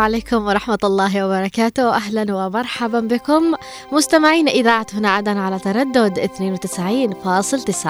عليكم ورحمة الله وبركاته. أهلا ومرحبا بكم. مستمعين إذاعة هنا عدن على تردد 92.9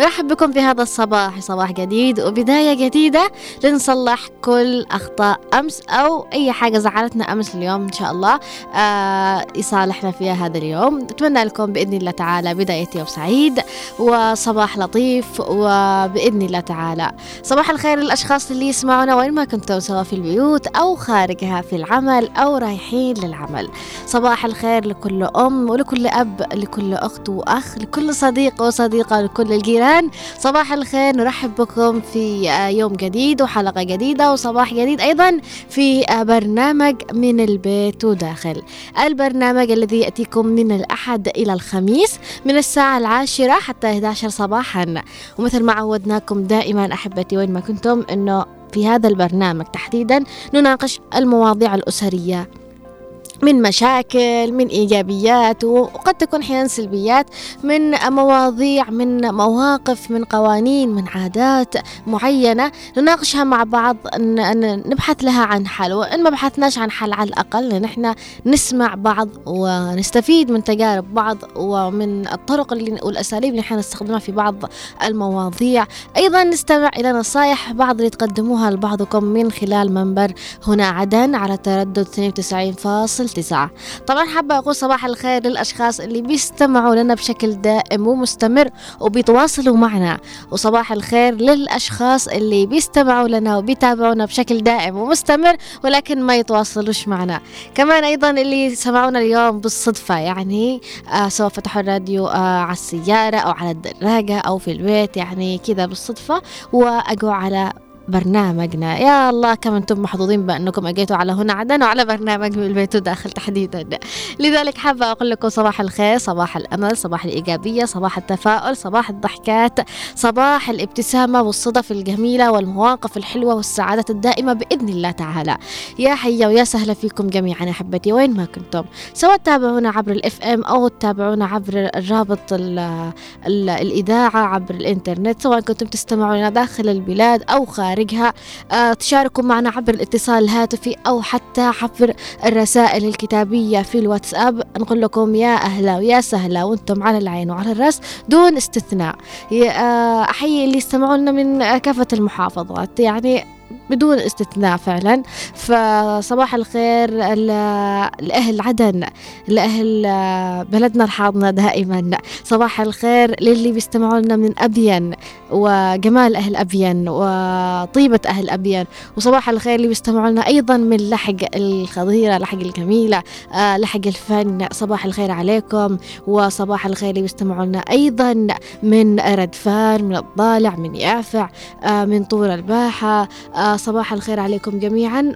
نرحب بكم في هذا الصباح صباح جديد وبداية جديدة. لنصلح كل أخطاء أمس أو أي حاجة زعلتنا أمس اليوم إن شاء الله آه يصالحنا فيها هذا اليوم. نتمنى لكم بإذن الله تعالى بداية يوم سعيد وصباح لطيف وبإذن الله تعالى. صباح الخير للأشخاص اللي يسمعونا وين ما كنتم سواء في البيوت أو خارجها في العمل أو رايحين للعمل. صباح الخير لكل أم ولكل أب لكل أخت وأخ لكل صديق وصديقة لكل الجيران. صباح الخير نرحب بكم في يوم جديد وحلقة جديدة وصباح جديد أيضا في برنامج من البيت وداخل. البرنامج الذي يأتيكم من الأحد إلى الخميس من الساعة العاشرة حتى 11 صباحا. ومثل ما عودناكم دائما أحبتي وين ما كنتم أنه في هذا البرنامج تحديدا نناقش المواضيع الأسرية. من مشاكل من إيجابيات وقد تكون أحيانا سلبيات من مواضيع من مواقف من قوانين من عادات معينة نناقشها مع بعض نبحث لها عن حل. وإن ما بحثناش عن حل على الأقل نحن نسمع بعض ونستفيد من تجارب بعض ومن الطرق اللي والأساليب اللي إحنا نستخدمها في بعض المواضيع. أيضا نستمع إلى نصائح بعض اللي تقدموها لبعضكم من خلال منبر هنا عدن على تردد 92 فاصل تسعة. طبعا حابة أقول صباح الخير للأشخاص اللي بيستمعوا لنا بشكل دائم ومستمر وبيتواصلوا معنا. وصباح الخير للأشخاص اللي بيستمعوا لنا وبيتابعونا بشكل دائم ومستمر ولكن ما يتواصلوش معنا. كمان أيضا اللي سمعونا اليوم بالصدفة يعني آه سواء فتحوا الراديو آه على السيارة أو على الدراجة أو في البيت يعني كذا بالصدفة. وأقوا على برنامجنا. يا الله كم أنتم محظوظين بأنكم أجيتوا على هنا عدن وعلى برنامج من البيت وداخل تحديدا. لذلك حابه أقول لكم صباح الخير صباح الأمل صباح الإيجابية صباح التفاؤل صباح الضحكات صباح الابتسامة والصدف الجميلة والمواقف الحلوة والسعادة الدائمة بإذن الله تعالى. يا حيا ويا سهلا فيكم جميعا احبتي وين ما كنتم. سواء تتابعونا عبر الاف إم أو تتابعونا عبر الرابط ال ال الإذاعة عبر الإنترنت سواء كنتم تستمعون داخل البلاد أو خارج. خارجها آه، تشاركوا معنا عبر الاتصال الهاتفي أو حتى عبر الرسائل الكتابية في الواتساب. نقول لكم يا أهلا ويا سهلا وأنتم على العين وعلى الرأس دون استثناء. آه، أحيي اللي يستمعوا لنا من كافة المحافظات. يعني بدون استثناء فعلا. فصباح الخير لأهل عدن لأهل بلدنا الحاضنة دائما. صباح الخير للي بيستمعوا لنا من أبين وجمال أهل أبين وطيبة أهل أبين وصباح الخير اللي بيستمعوا لنا أيضا من لحق الخضيرة لحق الجميلة آه، لحق الفن. صباح الخير عليكم. وصباح الخير اللي بيستمعوا لنا أيضا من ردفان من الضالع من يافع آه، من طور الباحة آه، صباح الخير عليكم جميعا.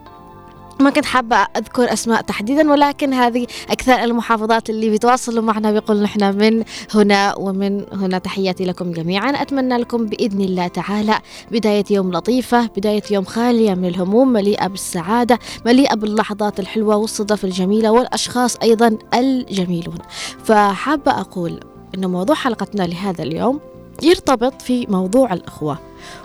ما كنت حابة أذكر أسماء تحديدا ولكن هذه أكثر المحافظات اللي بيتواصلوا معنا بيقولوا نحن من هنا ومن هنا. تحياتي لكم جميعا. أتمنى لكم بإذن الله تعالى بداية يوم لطيفة بداية يوم خالية من الهموم مليئة بالسعادة مليئة باللحظات الحلوة والصدف الجميلة والأشخاص أيضا الجميلون. فحابة أقول أن موضوع حلقتنا لهذا اليوم يرتبط في موضوع الأخوة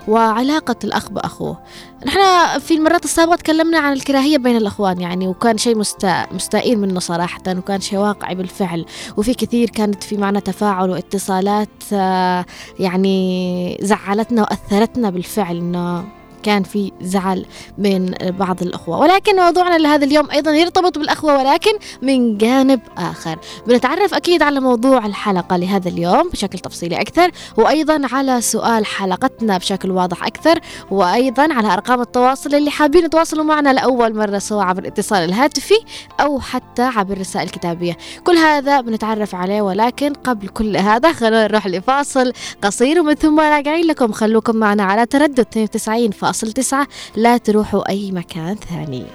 وعلاقة الأخ بأخوه. نحن في المرات السابقة تكلمنا عن الكراهية بين الأخوان يعني وكان شيء مستائل مستائين منه صراحة وكان شيء واقعي بالفعل. وفي كثير كانت في معنا تفاعل واتصالات آه، يعني زعلتنا وأثرتنا بالفعل إنه كان في زعل بين بعض الأخوة. ولكن موضوعنا لهذا اليوم أيضا يرتبط بالأخوة ولكن من جانب آخر. بنتعرف أكيد على موضوع الحلقة لهذا اليوم بشكل تفصيلي أكثر وأيضا على سؤال حلقتنا بشكل واضح أكثر وأيضا على أرقام التواصل اللي حابين يتواصلوا معنا لأول مرة سواء عبر الاتصال الهاتفي أو حتى عبر الرسائل الكتابية كل هذا بنتعرف عليه ولكن قبل كل هذا خلونا نروح لفاصل قصير ومن ثم راجعين لكم. خلوكم معنا على تردد 92 فاصل تسعة لا تروحوا أي مكان ثاني.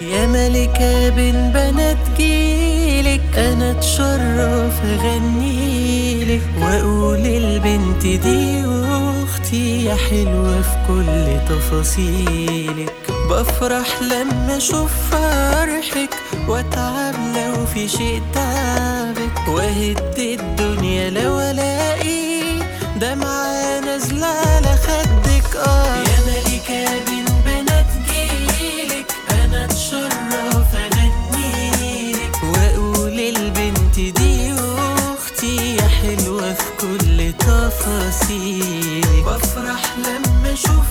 يا ملكة بين بنات جيلك أنا أتشرف أغنيلك وأقول البنت دي أختي يا حلوة في كل تفاصيلك. بفرح لما أشوف فرحك وأتعب لو في شيء تعبك. وأهد الدنيا لو ألاقي دمعة نازلة على خدك يا بين بنات جيلك أنا أتشرف أنا وأقول البنت دي يا حلوة في كل بفرح لما أشوف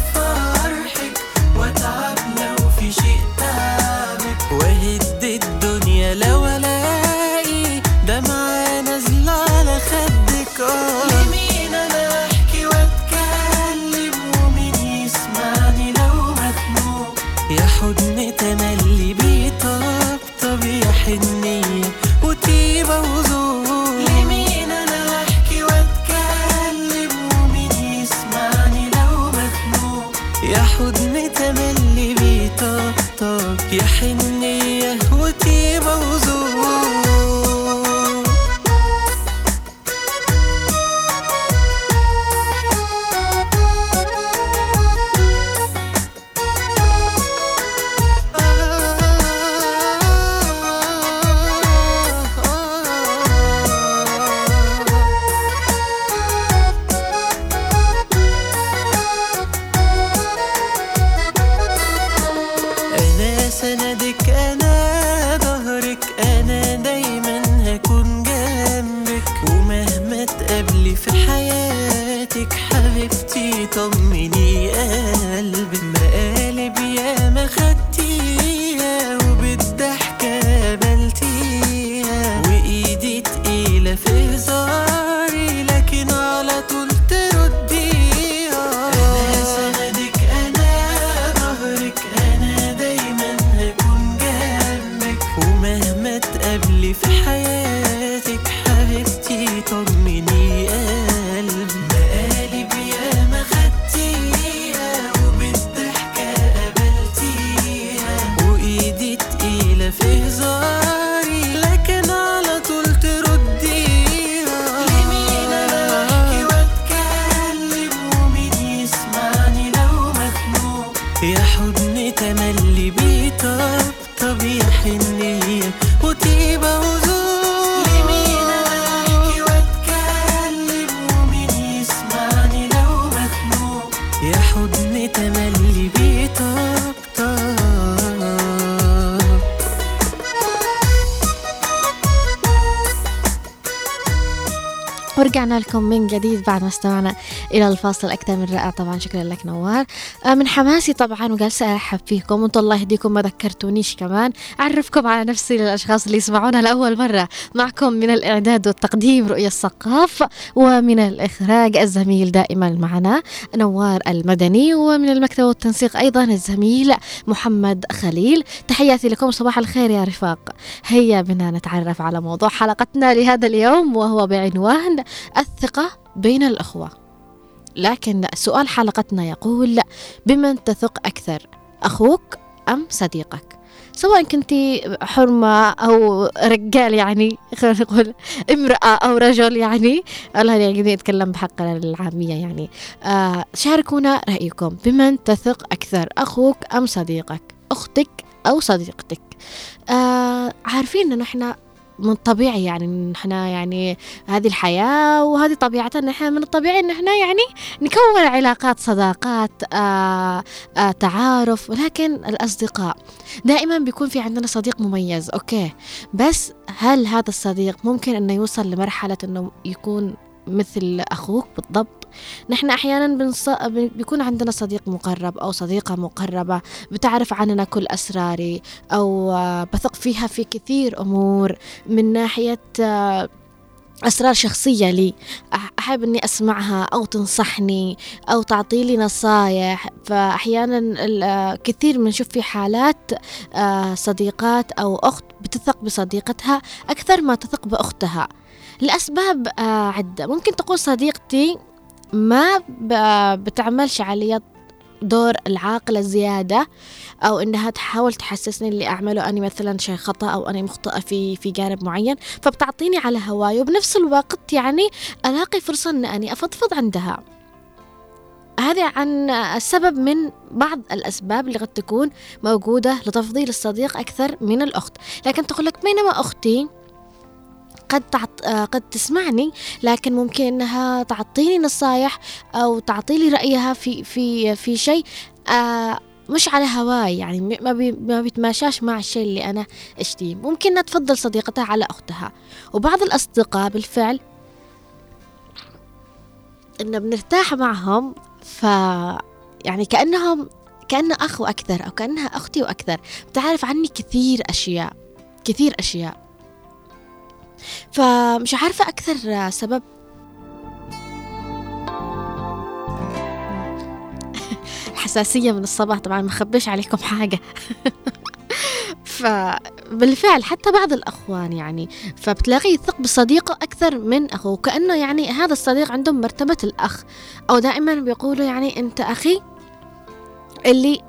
ورجعنا لكم من جديد بعد ما استمعنا إلى الفاصل أكثر من رائع. طبعا شكرا لك نوار. آه، من حماسي طبعا وجالسة أرحب فيكم وأنتم الله يهديكم ما ذكرتونيش كمان. أعرفكم على نفسي للأشخاص اللي يسمعونا لأول مرة. معكم من الإعداد والتقديم رؤية الثقاف ومن الإخراج الزميل دائما معنا نوار المدني ومن المكتب والتنسيق أيضا الزميل محمد خليل. تحياتي لكم صباح الخير يا رفاق. هيا بنا نتعرف على موضوع حلقتنا لهذا اليوم وهو بعنوان الثقة بين الأخوة. لكن سؤال حلقتنا يقول بمن تثق أكثر أخوك أم صديقك؟ سواء كنت حرمة أو رجال يعني خلينا نقول امرأة أو رجل يعني. الله يعني يتكلم بحق العامية يعني. آه شاركونا رأيكم. بمن تثق أكثر أخوك أم صديقك؟ أختك أو صديقتك؟ آه عارفين إنه إحنا من الطبيعي يعني إن إحنا يعني هذه الحياة وهذه طبيعتنا إحنا من الطبيعي إن إحنا يعني نكون علاقات صداقات آه آه تعارف. ولكن الأصدقاء دائما بيكون في عندنا صديق مميز أوكي. بس هل هذا الصديق ممكن إنه يوصل لمرحلة إنه يكون مثل أخوك بالضبط؟ نحن أحيانا بنص... بيكون عندنا صديق مقرب أو صديقة مقربة بتعرف عننا كل أسراري أو آه، بثق فيها في كثير أمور من ناحية آه، أسرار شخصية لي. أح- أحب أني أسمعها أو تنصحني أو تعطي لي نصايح. فأحيانا آه، كثير بنشوف في حالات صديقات أو أخت بتثق بصديقتها أكثر ما تثق بأختها. لأسباب عدة. ممكن تقول صديقتي ما بتعملش علي دور العاقلة زيادة أو إنها تحاول تحسسني اللي أعمله أنا مثلا شيء خطأ أو أنا مخطئة في في جانب معين فبتعطيني على هواي وبنفس الوقت يعني ألاقي فرصة إن أني أفضفض عندها. هذا عن السبب من بعض الأسباب اللي قد تكون موجودة لتفضيل الصديق أكثر من الأخت. لكن تقول لك بينما أختي قد تعط... آه، قد تسمعني لكن ممكن إنها تعطيني نصايح أو تعطي لي رأيها في في في شيء آه مش على هواي يعني ما بي ما بيتماشاش مع الشيء اللي أنا اشتيه ممكن انها تفضل صديقتها على أختها. وبعض الأصدقاء بالفعل إنه بنرتاح معهم ف يعني كأنهم كأنه أخ وأكثر أو كأنها أختي وأكثر. بتعرف عني كثير أشياء كثير أشياء. فمش عارفة أكثر سبب. الحساسية من الصباح طبعا ما خبيش عليكم حاجة. فبالفعل حتى بعض الأخوان يعني فبتلاقيه يثق بصديقه أكثر من أخوه. كأنه يعني هذا الصديق عندهم مرتبة الأخ. أو دائما بيقولوا يعني أنت أخي اللي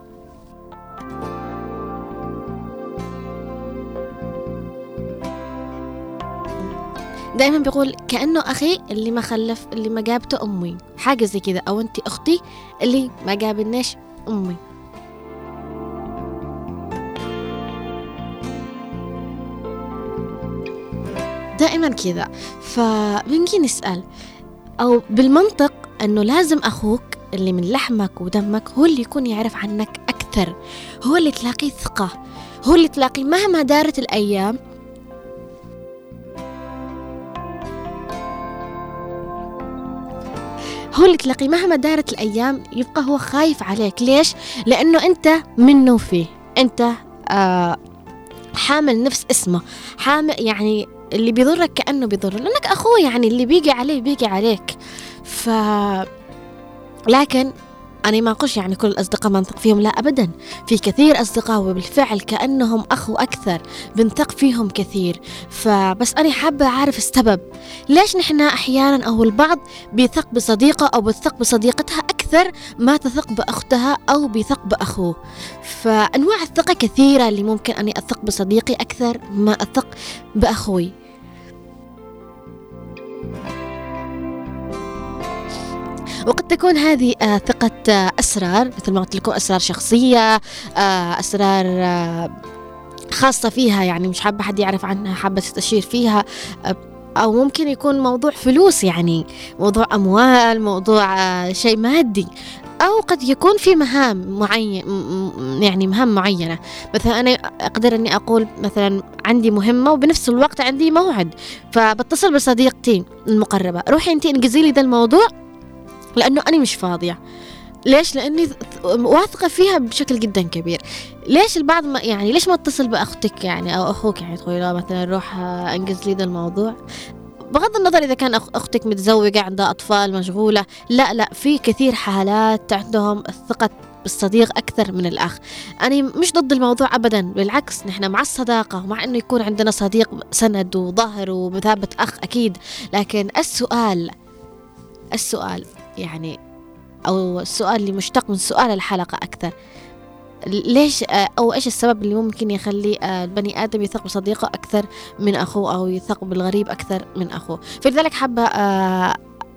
دائما بيقول كأنه أخي اللي ما خلف اللي ما جابته أمي. حاجة زي كذا أو أنت أختي اللي ما جابناش أمي. دائما كذا فبنجي نسأل. أو بالمنطق أنه لازم أخوك اللي من لحمك ودمك هو اللي يكون يعرف عنك أكثر. هو اللي تلاقيه ثقة. هو اللي تلاقيه مهما دارت الأيام هو اللي تلاقيه مهما دارت الأيام يبقى هو خايف عليك. ليش؟ لأنه أنت منه فيه أنت آه حامل نفس اسمه. حامل يعني اللي بيضرك كأنه بيضر. لأنك أخوه يعني اللي بيجي عليه بيجي عليك. ف لكن أنا ما أقولش يعني كل الأصدقاء ما نثق فيهم لا أبدا. في كثير أصدقاء وبالفعل كأنهم أخ وأكثر بنثق فيهم كثير. فبس أنا حابة أعرف السبب. ليش نحن أحيانا أو البعض بيثق بصديقة أو بتثق بصديقتها أكثر ما تثق بأختها أو بيثق بأخوه؟ فأنواع الثقة كثيرة اللي ممكن أني أثق بصديقي أكثر ما أثق بأخوي. وقد تكون هذه آه، ثقة آه، أسرار مثل ما قلت لكم أسرار شخصية آه، أسرار خاصة فيها يعني مش حابة حد يعرف عنها حابة تستشير فيها أو ممكن يكون موضوع فلوس يعني موضوع أموال موضوع شيء مادي أو قد يكون في مهام معين يعني مهام معينة. مثلا أنا أقدر أني أقول مثلا عندي مهمة وبنفس الوقت عندي موعد فبتصل بصديقتي المقربة روحي أنت انجزي لي ذا الموضوع لأنه أنا مش فاضية. ليش؟ لأني واثقة فيها بشكل جدا كبير. ليش البعض ما يعني ليش ما اتصل بأختك يعني أو أخوك؟ يعني تقولي له مثلا روح أنجز لي ذا الموضوع. بغض النظر إذا كان أختك متزوجة عندها أطفال مشغولة لا لا في كثير حالات عندهم الثقة بالصديق أكثر من الأخ. أنا مش ضد الموضوع أبدا بالعكس نحن مع الصداقة ومع أنه يكون عندنا صديق سند وظهر ومثابة أخ أكيد. لكن السؤال السؤال يعني أو السؤال اللي مشتق من سؤال الحلقة أكثر. ليش أو إيش السبب اللي ممكن يخلي البني آدم يثق بصديقه أكثر من أخوه أو يثق بالغريب أكثر من أخوه؟ فلذلك حابة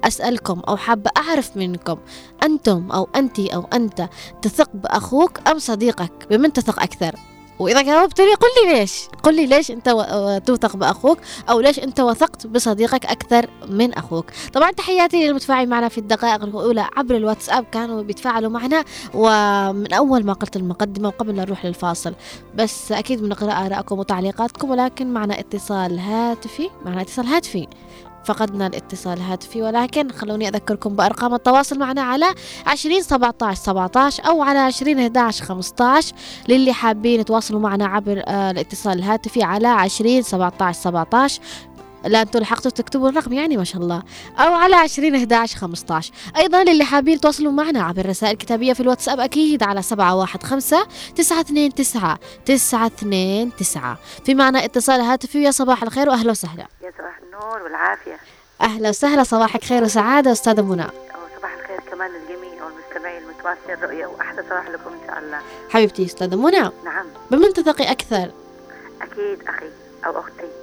أسألكم أو حابة أعرف منكم أنتم أو أنت أو أنت تثق بأخوك أم صديقك؟ بمن تثق أكثر؟ وإذا جاوبت لي قل لي ليش. قل لي ليش أنت توثق بأخوك أو ليش أنت وثقت بصديقك أكثر من أخوك. طبعا تحياتي للمتفاعل معنا في الدقائق الأولى عبر الواتساب كانوا بيتفاعلوا معنا ومن أول ما قلت المقدمة وقبل لا نروح للفاصل. بس أكيد بنقرا ارائكم وتعليقاتكم ولكن معنا اتصال هاتفي معنا اتصال هاتفي. فقدنا الاتصال الهاتفي ولكن خلوني أذكركم بأرقام التواصل معنا على عشرين سبعة عشر سبعة أو على عشرين أحد خمسة للي حابين يتواصلوا معنا عبر آه، الاتصال الهاتفي على عشرين سبعة سبعة لا أنتوا لحقتوا تكتبوا الرقم يعني ما شاء الله. أو على عشرين احداش خمسطاش أيضا للي حابين تواصلوا معنا عبر رسائل كتابية في الواتساب أكيد على سبعة واحد خمسة تسعة اثنين تسعة تسعة اثنين تسعة. في معنا اتصال هاتفي. يا صباح الخير واهلا وسهلا. يا صباح النور والعافية. أهلا وسهلا. صباحك خير وسعادة أستاذة منى. صباح الخير كمان للجميع والمستمعين المتواصلين الرؤية. وأحلى صباح لكم إن شاء الله. حبيبتي أستاذة منى. نعم. بمن تثقي أكثر. أكيد أخي أو أختي.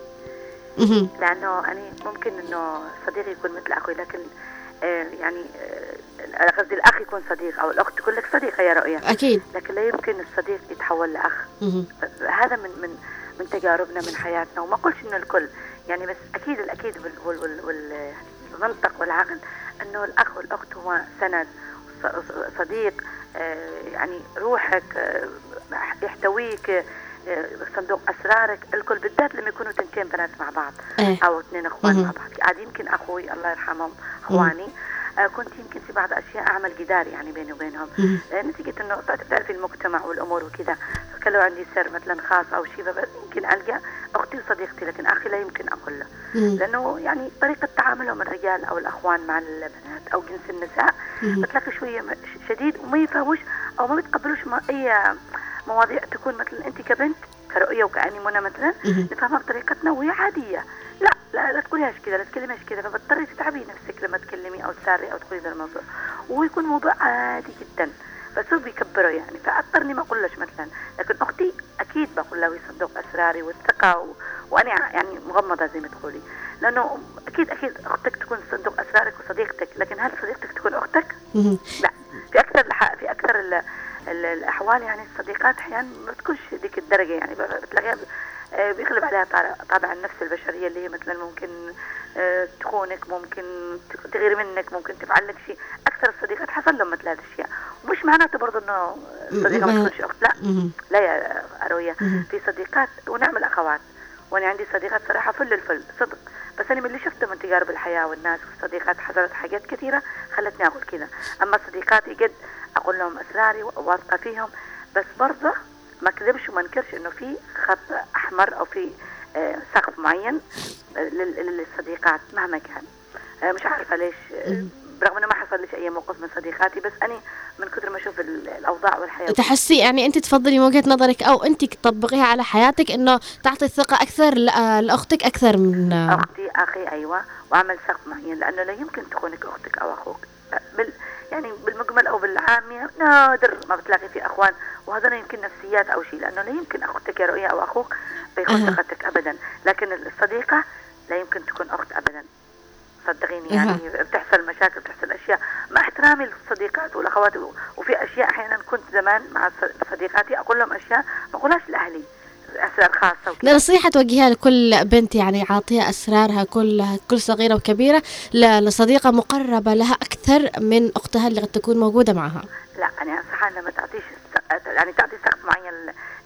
لأنه أنا ممكن إنه صديقي يكون مثل أخوي لكن آه، يعني آه، قصدي الأخ يكون صديق أو الأخت تكون لك صديقة يا رؤيا أكيد. لكن لا يمكن الصديق يتحول لأخ. هذا من من من تجاربنا من حياتنا. وما أقولش إنه الكل يعني بس أكيد الأكيد والمنطق والعقل إنه الأخ والأخت هو سند. صديق آه، يعني روحك يحتويك صندوق أسرارك الكل بالذات لما يكونوا تنتين بنات مع بعض إيه. أو اثنين إخوان مع بعض. عاد يمكن أخوي الله يرحمهم إخواني. آه، كنت يمكن في بعض الاشياء أعمل جدار يعني بيني وبينهم. آه، نتيجة إنه تعرفي المجتمع والأمور وكذا. فكان لو عندي سر مثلا خاص أو شيء يمكن ألقى أختي وصديقتي لكن أخي لا يمكن أقول له. لأنه يعني طريقة تعاملهم الرجال أو الأخوان مع البنات أو جنس النساء بتلاقي شوية شديد وما يفهموش أو ما بيتقبلوش ما أي مواضيع تكون مثلا أنت كبنت كرؤية وكأني منى مثلا نفهمها بطريقتنا وهي عادية. لا لا لا تقوليهاش كذا لا تكلميهاش كذا فبتضطري تتعبي نفسك لما تكلمي أو تساري أو تقولي ذا الموضوع. وهو يكون موضوع عادي جدا بس هو بيكبره يعني. فأضطرني ما أقولش مثلا لكن أختي أكيد بقول لها يصدق أسراري والثقة و... وأنا يعني مغمضة زي ما تقولي. لأنه أكيد أكيد أختك تكون تصدق أسرارك وصديقتك لكن هل صديقتك تكون أختك؟ لا. في أكثر. في أكثر ال... الأحوال يعني الصديقات أحيانا ما تكونش ديك الدرجة يعني بتلاقيها آه، بيغلب عليها طابع النفس البشرية اللي هي مثلا ممكن آه، تخونك ممكن تغير منك ممكن تفعل لك شيء. أكثر الصديقات حصل لهم مثل هذه الاشياء ومش معناته برضه إنه الصديقة ما تكونش أخت لا. لا يا أروية. في صديقات ونعمل اخوات وأنا عندي صديقات صراحة فل الفل صدق. بس أنا من اللي شفته من تجارب الحياة والناس والصديقات حصلت حاجات كثيرة خلتني أقول كذا أما صديقاتي قد أقول لهم أسراري واثقه فيهم بس برضه ما كذبش وما أنكرش إنه في خط أحمر أو في آه، سقف معين آه، للصديقات مهما كان. آه، مش عارفة ليش. برغم إنه ما حصل ليش أي موقف من صديقاتي بس أنا من كثر ما أشوف الأوضاع والحياة. تحسي يعني أنت تفضلي من وجهة نظرك أو أنت تطبقيها على حياتك إنه تعطي الثقة أكثر لأختك أكثر من أختي أخي أيوه وأعمل سقف معين لأنه لا يمكن تخونك أختك أو أخوك. بال يعني بالمجمل أو بالعاميه نادر ما بتلاقي في أخوان وهذا يمكن نفسيات أو شيء لأنه لا يمكن أختك يا رؤيا أو أخوك بيخون ثقتك ابدا. لكن الصديقة لا يمكن تكون أخت ابدا. صدقيني يعني بتحصل مشاكل بتحصل أشياء. مع احترامي للصديقات والأخوات وفي أشياء أحيانا كنت زمان مع صديقاتي أقول لهم أشياء ما أقولهاش لأهلي أسرار خاصة وكذا. نصيحة توجهيها لكل بنت يعني عاطيها أسرارها كلها كل صغيرة وكبيرة لصديقة مقربة لها أكثر من أختها اللي قد تكون موجودة معها. لا أنا أنصحها لما تعطيش يعني تعطي سقف معين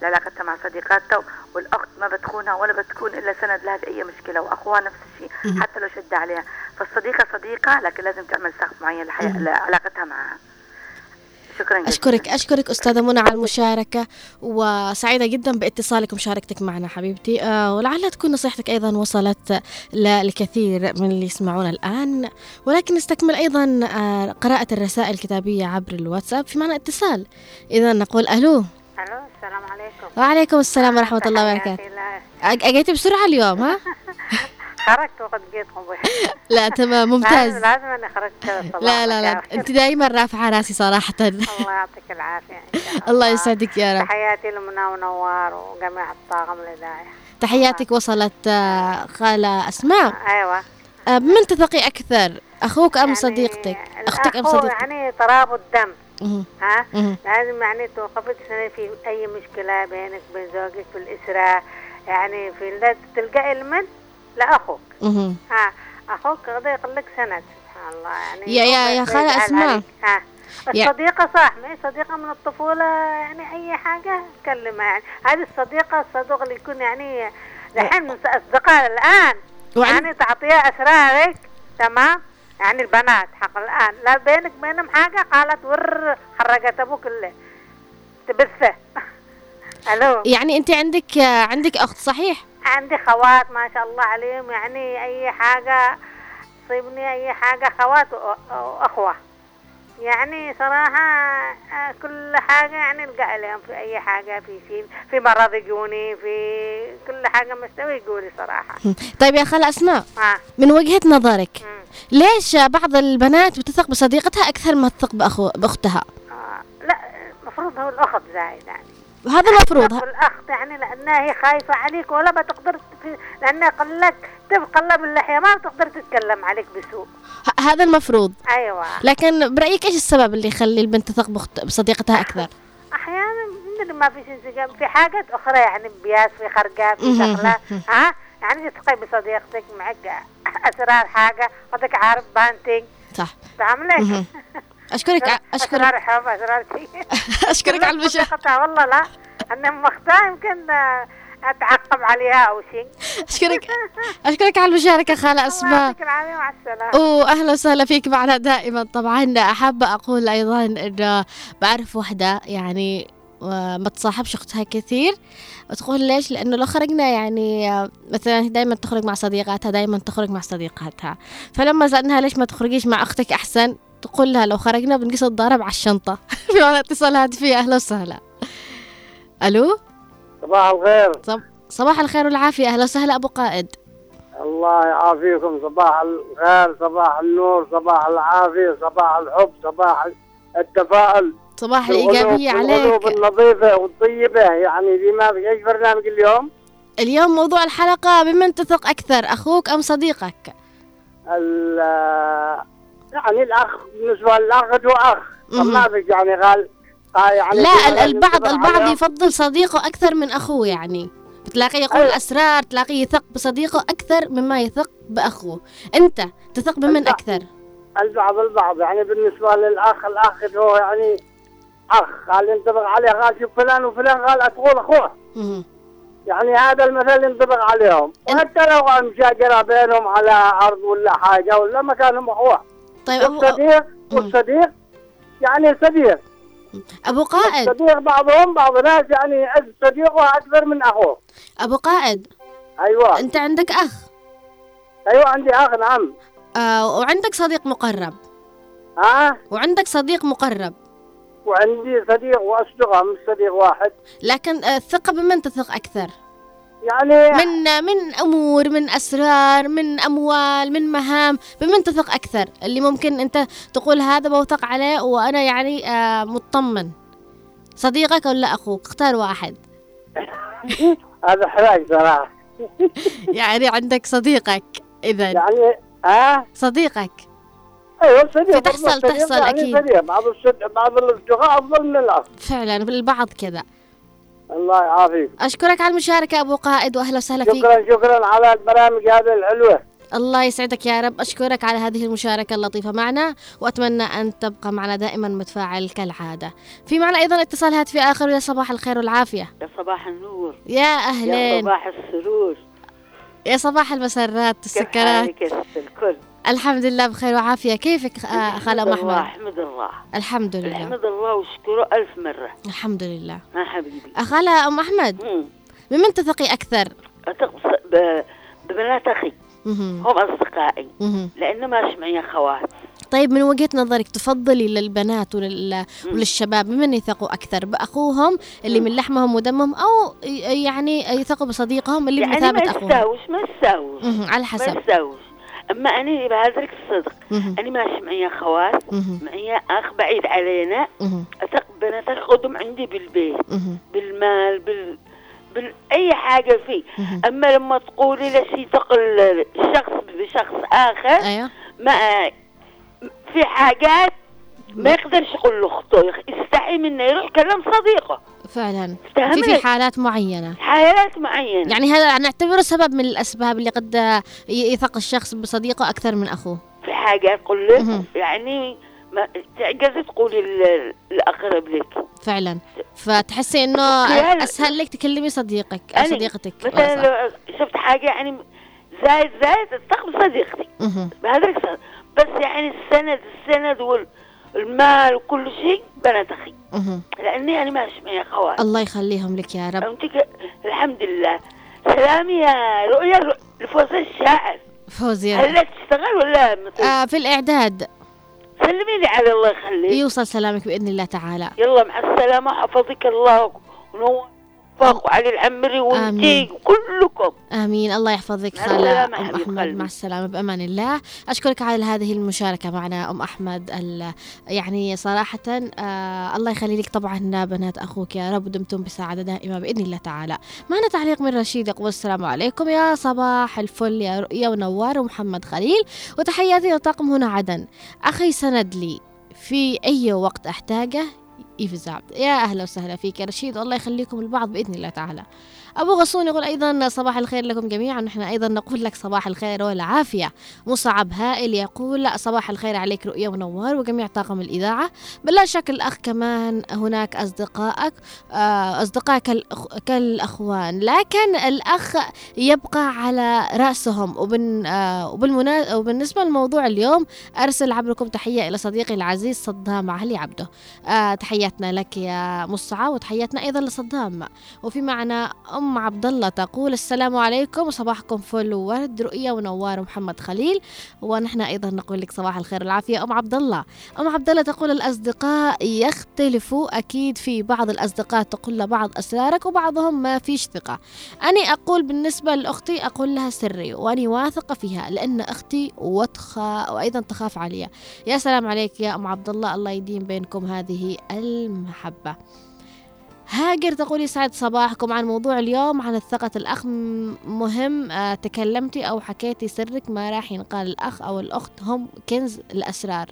لعلاقتها مع صديقاتها والأخت ما بتخونها ولا بتكون إلا سند لها في اي مشكلة وأخوها نفس الشيء حتى لو شد عليها. فالصديقة صديقة لكن لازم تعمل سقف معين لعلاقتها معها. شكرا جدا أشكرك أشكرك أستاذة منى على المشاركة وسعيدة جدا باتصالك ومشاركتك معنا حبيبتي. آه ولعلها تكون نصيحتك أيضا وصلت للكثير من اللي يسمعونا الآن. ولكن نستكمل أيضا آه قراءة الرسائل الكتابية عبر الواتساب في معنا اتصال. إذا نقول ألو. ألو السلام عليكم. وعليكم السلام ورحمة الله وبركاته. أجيتي بسرعة اليوم ها؟ خرجت وقد جيتكم لا تمام ممتاز. لازم أني خرجت لا لا لا. أنت دائما رافعة راسي صراحة. الله يعطيك العافية الله. يسعدك يا رب. تحياتي لمنى ونوار وجميع الطاقم الإذاعي تحياتك وصلت آه، خالة أسماء. أيوة. آه، من تثقي أكثر أخوك أم يعني صديقتك؟ أختك أم صديقتك؟ يعني ترابط دم ها؟ لازم يعني توقفت في أي مشكلة بينك وبين زوجك في الإسرة يعني في تلقى المن لاخوك ها أخوك غدا يقول لك سند. سبحان الله يعني يا يا يا خالة اسماء ها. الصديقة صح ما صديقة من الطفولة يعني أي حاجة تكلمها يعني هذه الصديقة الصدوق اللي يكون يعني الحين أصدقاء الآن. يعني تعطيها أسرارك. تمام؟ يعني البنات حق الآن. لا بينك بينهم حاجة؟ قالت ور خرجت أبوك كله تبثه. ألو. يعني أنت عندك عندك أخت صحيح؟ عندي خوات ما شاء الله عليهم يعني أي حاجة تصيبني أي حاجة خوات واخوه يعني صراحة آه، كل حاجة يعني ألقى عليهم في أي حاجة في شيء في مرض يجوني في كل حاجة مستوي يقولي صراحة طيب يا خالة أسماء آه. من وجهة نظرك. ليش بعض البنات بتثق بصديقتها أكثر ما تثق بأخو بأختها؟ آه. لا المفروض هو الأخت زايد يعني هذا المفروض. الاخت يعني لأنها هي خايفة عليك ولا بتقدر لأنها قال لك تقلب اللحيه ما بتقدر تتكلم عليك بسوء. هذا المفروض. أيوه. لكن برأيك إيش السبب اللي يخلي البنت تثق بصديقتها أكثر؟ أحيانا ما في انسجام في حاجات أخرى يعني بياس في خرقة في شغلة. ها؟ يعني تثقي بصديقتك معك أسرار حاجة ودك عارف بانتين صح. تعملي أشكرك أشكرك أشكرك على المشاركه والله لا. أنا مختار يمكن أتعقب عليها أو شيء. اشكرك أشكرك على المشاركة خالة أسماء. يعطيك العافية مع السلامة. وأهلا وسهلا فيك معنا دائما. طبعا حابه أقول أيضا انه بعرف وحدة يعني ما تصاحبش اختها كثير. وتقول ليش؟ لأنه لو خرجنا يعني مثلا دائما تخرج مع صديقاتها دائما تخرج مع صديقاتها. فلما سألناها ليش ما تخرجيش مع أختك أحسن؟ تقول لها لو خرجنا بنقص الضرب على الشنطة. في اتصال هاتفي أهلا وسهلا. ألو؟ صباح الخير. صب... صباح الخير والعافية. أهلا وسهلا أبو قائد. الله يعافيكم. صباح الخير صباح النور صباح العافية صباح الحب صباح التفاؤل. صباح الإيجابية عليك. القلوب النظيفة والطيبة. يعني بما في إيش برنامج اليوم؟ اليوم موضوع الحلقة بمن تثق أكثر أخوك أم صديقك؟ يعني الأخ بالنسبة للأخ هو أخ. ما يعني قال يعني لا البعض البعض يفضل صديقه أكثر من أخوه يعني. بتلاقيه يقول أيوة. أسرار تلاقيه يثق بصديقه أكثر مما يثق بأخوه. أنت تثق بمن أكثر؟ البعض البعض. يعني بالنسبة للأخ الأخ هو يعني أخ. قال ينطبق عليه قال شوف فلان وفلان قال تقول أخوه. يعني هذا المثل ينطبق عليهم. وحتى لو مشاجره بينهم على أرض ولا حاجة ولا مكانهم اخوه طيب والصديق والصديق يعني صديق. أبو قائد. صديق بعضهم بعض الناس يعني يعز صديقه أكثر من أخوه. أبو قائد. أيوه. أنت عندك أخ؟ أيوه عندي أخ نعم. آه وعندك صديق مقرب. ها؟ وعندك صديق مقرب. وعندي صديق وأصدقاء مش صديق واحد. لكن الثقة بمن تثق أكثر؟ يعني من من أمور من أسرار من أموال من مهام بمن تثق أكثر. اللي ممكن أنت تقول هذا بوثق عليه وأنا يعني آه مطمن. صديقك ولا أخوك؟ اختار واحد. هذا حراج صراحة. يعني عندك صديقك اذا يعني ها؟ صديقك. أيوه صديق. تحصل تحصل يعني أكيد. بعض الصد... بعض الأصدقاء أفضل من الآخر فعلا بالبعض كذا. الله يعافيك. أشكرك على المشاركة أبو قائد وأهلا وسهلا فيك. شكرا شكرا على البرامج هذه الحلوة. الله يسعدك يا رب. أشكرك على هذه المشاركة اللطيفة معنا وأتمنى أن تبقى معنا دائما متفاعل كالعادة. في معنا أيضا اتصال هاتفي آخر يا صباح الخير والعافية. يا صباح النور. يا أهلين. يا صباح السرور. يا صباح المسرات السكرات. كيف الكل الحمد لله بخير وعافية. كيفك خالة أم أحمد أحمد الله. الحمد لله. الحمد الله وشكره ألف مرة. الحمد لله. ما حبيبي. خالة أم أحمد؟ بمن تثقي أكثر؟ أثق ببنات أخي. هم أصدقائي. لأنه ما معي أخوات. طيب من وجهة نظرك تفضلي للبنات ولل... وللشباب بمن يثقوا أكثر؟ بأخوهم اللي من لحمهم ودمهم أو يعني يثقوا بصديقهم اللي يعني بمثابة أخوهم؟ يعني ما يساوش ما يساوش على حسب. ما يساوش أما أنا بهذاك الصدق. أنا ماشي معي اخوات معي أخ بعيد علينا. أثق بنات اخذهم عندي بالبيت بالمال بال بأي حاجة فيه. أما لما تقولي لا يثق الشخص بشخص آخر أيوه. ما في حاجات ما يقدرش يقول لاخته يستحي منه يروح يكلم صديقه. فعلا. في في حالات معينة. حالات معينة. يعني هذا نعتبره سبب من الأسباب اللي قد يثق الشخص بصديقه أكثر من أخوه. في حاجات قل لك؟ يعني ما تعجزي تقولي الأقرب لك. فعلا. فتحسي إنه أسهل لك تكلمي صديقك أو صديقتك. مثلا لو شفت حاجة يعني زايد زايد تستقبل صديقتي بهذا بس يعني السند السند وال المال وكل شيء بنات أخي لأني أنا ماشي معي اخوات الله يخليهم لك يا رب. الحمد لله. سلامي يا رؤيا لفوزي الشاعر. فوزي هل تشتغل ولا آه في الإعداد. سلمي لي على الله يخليك. يوصل سلامك بإذن الله تعالى. يلا مع السلامة حفظك الله. ونور وفاق وعلي العمري وانتي كلكم. آمين. الله يحفظك خالة أم أحمد. مع السلامة بأمان الله. أشكرك على هذه المشاركة معنا أم أحمد. يعني صراحة آه الله يخلي لك طبعا بنات أخوك يا رب دمتم بسعادة دائمة بإذن الله تعالى. معنا تعليق من رشيد يقول السلام عليكم. يا صباح الفل يا رؤيا ونوار ومحمد خليل وتحياتي لطاقم هنا عدن. أخي سند لي في أي وقت احتاجه يفزع يا أهلا وسهلا فيك يا رشيد. والله يخليكم البعض بإذن الله تعالى. أبو غصون يقول أيضا صباح الخير لكم جميعا. نحن أيضا نقول لك صباح الخير والعافية. مصعب هائل يقول صباح الخير عليك رؤية ونوار وجميع طاقم الإذاعة. بلا شك الأخ كمان هناك أصدقائك آه، أصدقاء كالأخوان. لكن الأخ يبقى على رأسهم. وبن آه، وبالنسبة لموضوع اليوم أرسل عبركم تحية إلى صديقي العزيز صدام علي عبده. آه، تحياتنا لك يا مصعب وتحياتنا أيضا لصدام. وفي معنا أم عبد الله تقول السلام عليكم وصباحكم فل وورد رؤية ونوار محمد خليل. ونحن أيضا نقول لك صباح الخير والعافية. أم عبد الله أم عبد الله تقول الأصدقاء يختلفوا. أكيد في بعض الأصدقاء تقول لبعض أسرارك وبعضهم ما فيش ثقة. أنا أقول بالنسبة لأختي أقول لها سري وأني واثقة فيها لأن أختي وتخا وأيضا تخاف عليها. يا سلام عليك يا أم عبد الله الله يديم بينكم هذه المحبة. هاجر تقول يسعد صباحكم عن موضوع اليوم عن الثقة الأخ مهم آه، تكلمتي أو حكيتي سرك ما راح ينقال الأخ أو الأخت هم كنز الأسرار.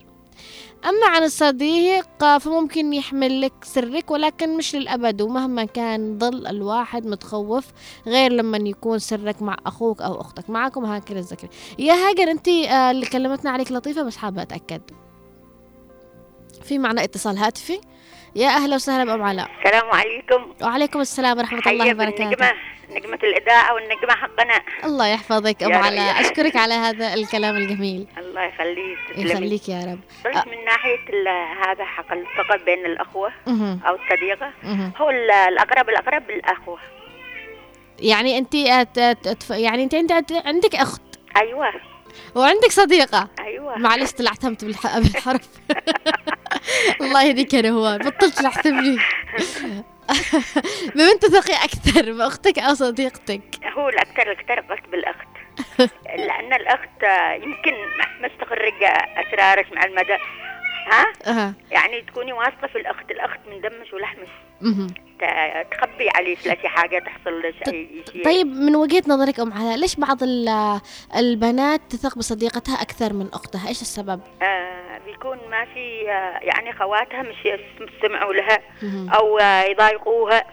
أما عن الصديق فممكن يحمل لك سرك ولكن مش للأبد ومهما كان ظل الواحد متخوف غير لما يكون سرك مع أخوك أو أختك. معكم هاكر الذكر يا هاجر أنت آه، اللي كلمتنا عليك لطيفة بس حابة أتأكد. في معنا اتصال هاتفي؟ يا أهلا وسهلا بأم علاء. السلام عليكم. وعليكم السلام ورحمة الله وبركاته. النجمة نجمة الإذاعة والنجمة حقنا. الله يحفظك أم علاء. أشكرك على هذا الكلام الجميل. الله يخليك يخليك يا رب. أ... من ناحية هذا حق الثقة بين الأخوة. أو الصديقة. هو الأقرب الأقرب بالأخوة يعني أنت يعني أنت عندك أخت. أيوة. وعندك صديقة. أيوة. معلش طلعت همت بالحرف. الله يهديك يا نهوان بطلت تحسبني بمن تثقي أكثر بأختك أو صديقتك؟ هو الأكثر الأكثر قلت بالأخت. لأن الأخت يمكن ما استخرج أسرارك مع المدى. ها؟ أه. يعني تكوني واثقة في الأخت الأخت من دمش ولحمش. تخبي عليه شي حاجة تحصل له شيء طيب من وجهة نظرك أم علاء ليش بعض البنات تثق بصديقتها أكثر من أختها؟ إيش السبب؟ آه بيكون ما في آه يعني خواتها مش يستمعوا لها أو آه يضايقوها.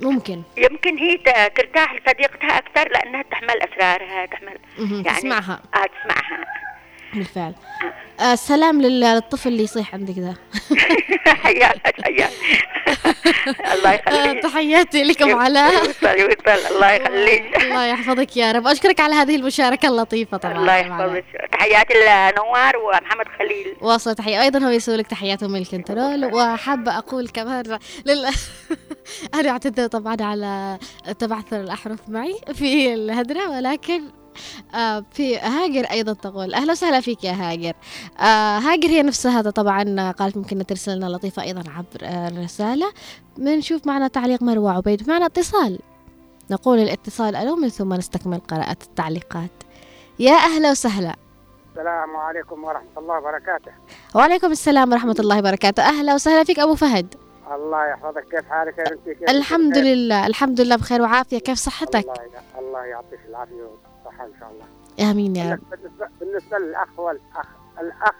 ممكن. يمكن هي ترتاح لصديقتها أكثر لأنها تحمل أسرارها تحمل يعني تسمعها. آه تسمعها. بالفعل. آه سلام للطفل اللي يصيح عندك ذا حياك حياك. الله يخليك. آه، تحياتي لكم علاء الله يخليك. الله يحفظك يا رب. أشكرك على هذه المشاركة اللطيفة طبعا. الله يحفظك. تحياتي لنوار ومحمد خليل. واصل تحية. أيضا هو يسوي لك تحياتهم من الكنترول. وحابه أقول كمان لل أنا أعتذر طبعا على تبعثر الأحرف معي في الهدرة ولكن آه في هاجر أيضا تقول أهلا وسهلا فيك يا هاجر. آه هاجر هي نفسها هذا طبعا قالت ممكن ترسل لنا لطيفة أيضا عبر الرسالة. بنشوف معنا تعليق مروة عبيد. معنا اتصال. نقول الاتصال ألو من ثم نستكمل قراءة التعليقات. يا أهلا وسهلا. السلام عليكم ورحمة الله وبركاته. وعليكم السلام ورحمة الله وبركاته. أهلا وسهلا فيك أبو فهد. الله يحفظك. كيف حالك يا بنتي؟ كيف الحمد لله الحمد لله بخير وعافية. كيف صحتك؟ الله, الله يعطيك العافية. والصحة إن شاء الله. آمين يا رب. بالنسبة, بالنسبة للأخ والأخ الأخ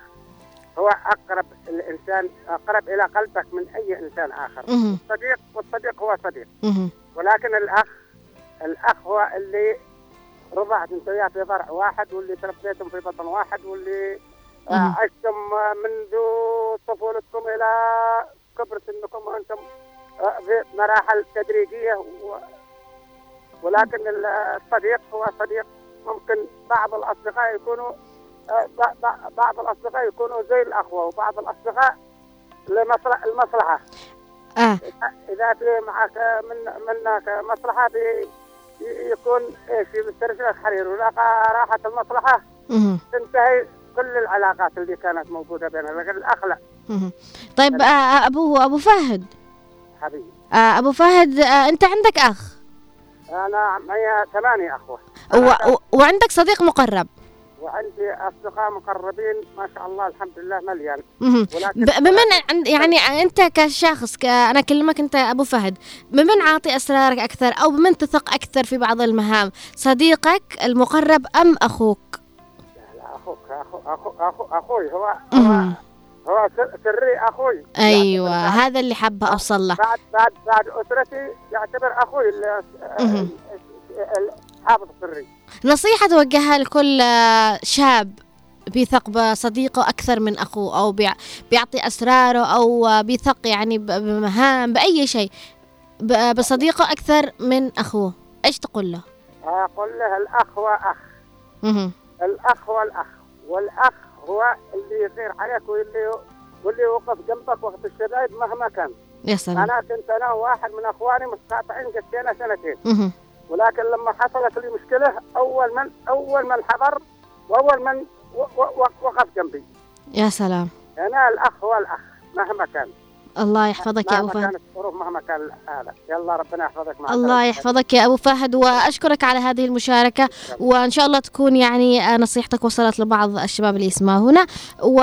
هو أقرب الإنسان أقرب إلى قلبك من أي إنسان آخر. الصديق والصديق هو صديق. ولكن الأخ الأخ هو اللي رضعت انت وياه في ضرع واحد واللي تربيتم في بطن واحد واللي عشتم منذ طفولتكم إلى كبر سنكم وأنتم في مراحل تدريجية. و... ولكن الصديق هو صديق ممكن بعض الأصدقاء يكونوا بعض الأصدقاء يكونوا زي الأخوة وبعض الأصدقاء لمصلحة المصلحة آه. إذا في معك من منك مصلحة بي يكون إيش يسترسل لك حرير راحت المصلحة. تنتهي كل العلاقات اللي كانت موجودة بيننا لكن الأخ لا طيب آه أبو أبو فهد. حبيبي. آه أبو فهد آه أنت عندك أخ. أنا معي ثمانية أخوة. و... و... وعندك صديق مقرب؟ وعندي أصدقاء مقربين ما شاء الله الحمد لله مليان. بمن عند يعني أنت كشخص ك... أنا أكلمك أنت أبو فهد بمن عاطي أسرارك أكثر أو بمن تثق أكثر في بعض المهام؟ صديقك المقرب أم أخوك؟ لا, لا أخوك اخو اخو اخو أخوي هو هو, هو سري أخوي. أيوه هذا اللي حابة أوصل له. بعد بعد بعد أسرتي يعتبر أخوي حافظ سري. نصيحة توجهها لكل شاب بيثق بصديقه أكثر من أخوه أو بيعطي أسراره أو بيثق يعني بمهام بأي شيء بصديقه أكثر من أخوه. إيش تقول له؟ أقول له الأخ هو أخ. الأخ هو الأخ والأخ هو اللي يغير عليك واللي واللي يوقف جنبك وقت الشدائد مهما كان. يا سلام. أنا كنت أنا وواحد من أخواني مستقطعين قسينا سنتين. ولكن لما حصلت لي مشكلة أول من أول من حضر وأول من وقف جنبي. يا سلام. أنا الأخ هو الأخ مهما كان. الله يحفظك يا أبو فهد. كانت الظروف مهما كان هذا يلا ربنا يحفظك مع الله يحفظك يا أبو فهد وأشكرك على هذه المشاركة. وإن شاء الله تكون يعني نصيحتك وصلت لبعض الشباب اللي يسمعونا و...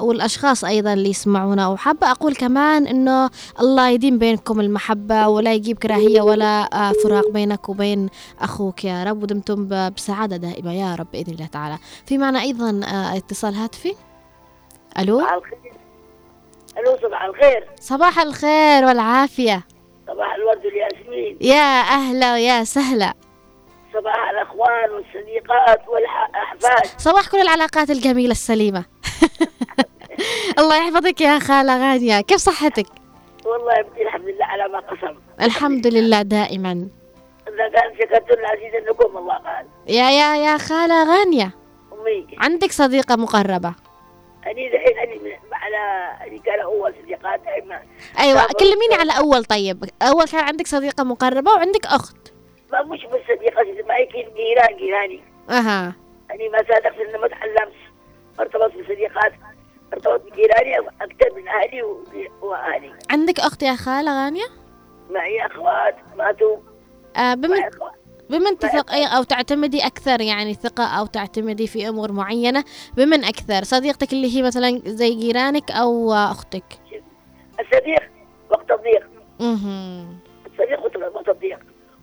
والأشخاص أيضا اللي يسمعونا. وحابه أقول كمان إنه الله يديم بينكم المحبة ولا يجيب كراهية ولا فراق بينك وبين أخوك يا رب. ودمتم بسعادة دائمة يا رب بإذن الله تعالى. في معنا أيضا اتصال هاتفي. ألو؟ ألو صباح الخير. صباح الخير والعافية. صباح الورد والياسمين يا أهلا ويا سهلا. صباح الأخوان والصديقات والأحفاد صباح كل العلاقات الجميلة السليمة. الله يحفظك يا خالة غانية. كيف صحتك؟ والله يا الحمد لله على ما قسم. الحمد لله دائما. إذا كان شكرت العزيز أنكم الله قال. يا يا يا خالة غانية. أمي. عندك صديقة مقربة؟ أني دحين أني على كان أول صديقات أيوة كلميني على أول طيب. أول كان عندك صديقة مقربة وعندك أخت. ما مش بس صديقة معي كيف جيران جيراني. أها. أني ما صادقت إنه ما تعلمت. ارتبطت بصديقات ارتبطت بجيراني أكثر من أهلي وأهلي. عندك أخت يا خالة غانية؟ معي أخوات ماتوا. آه بمن بمن تثق أو تعتمدي أكثر يعني ثقة أو تعتمدي في أمور معينة بمن أكثر؟ صديقتك اللي هي مثلا زي جيرانك أو أختك. الصديق وقت الضيق أها الصديق وقت الضيق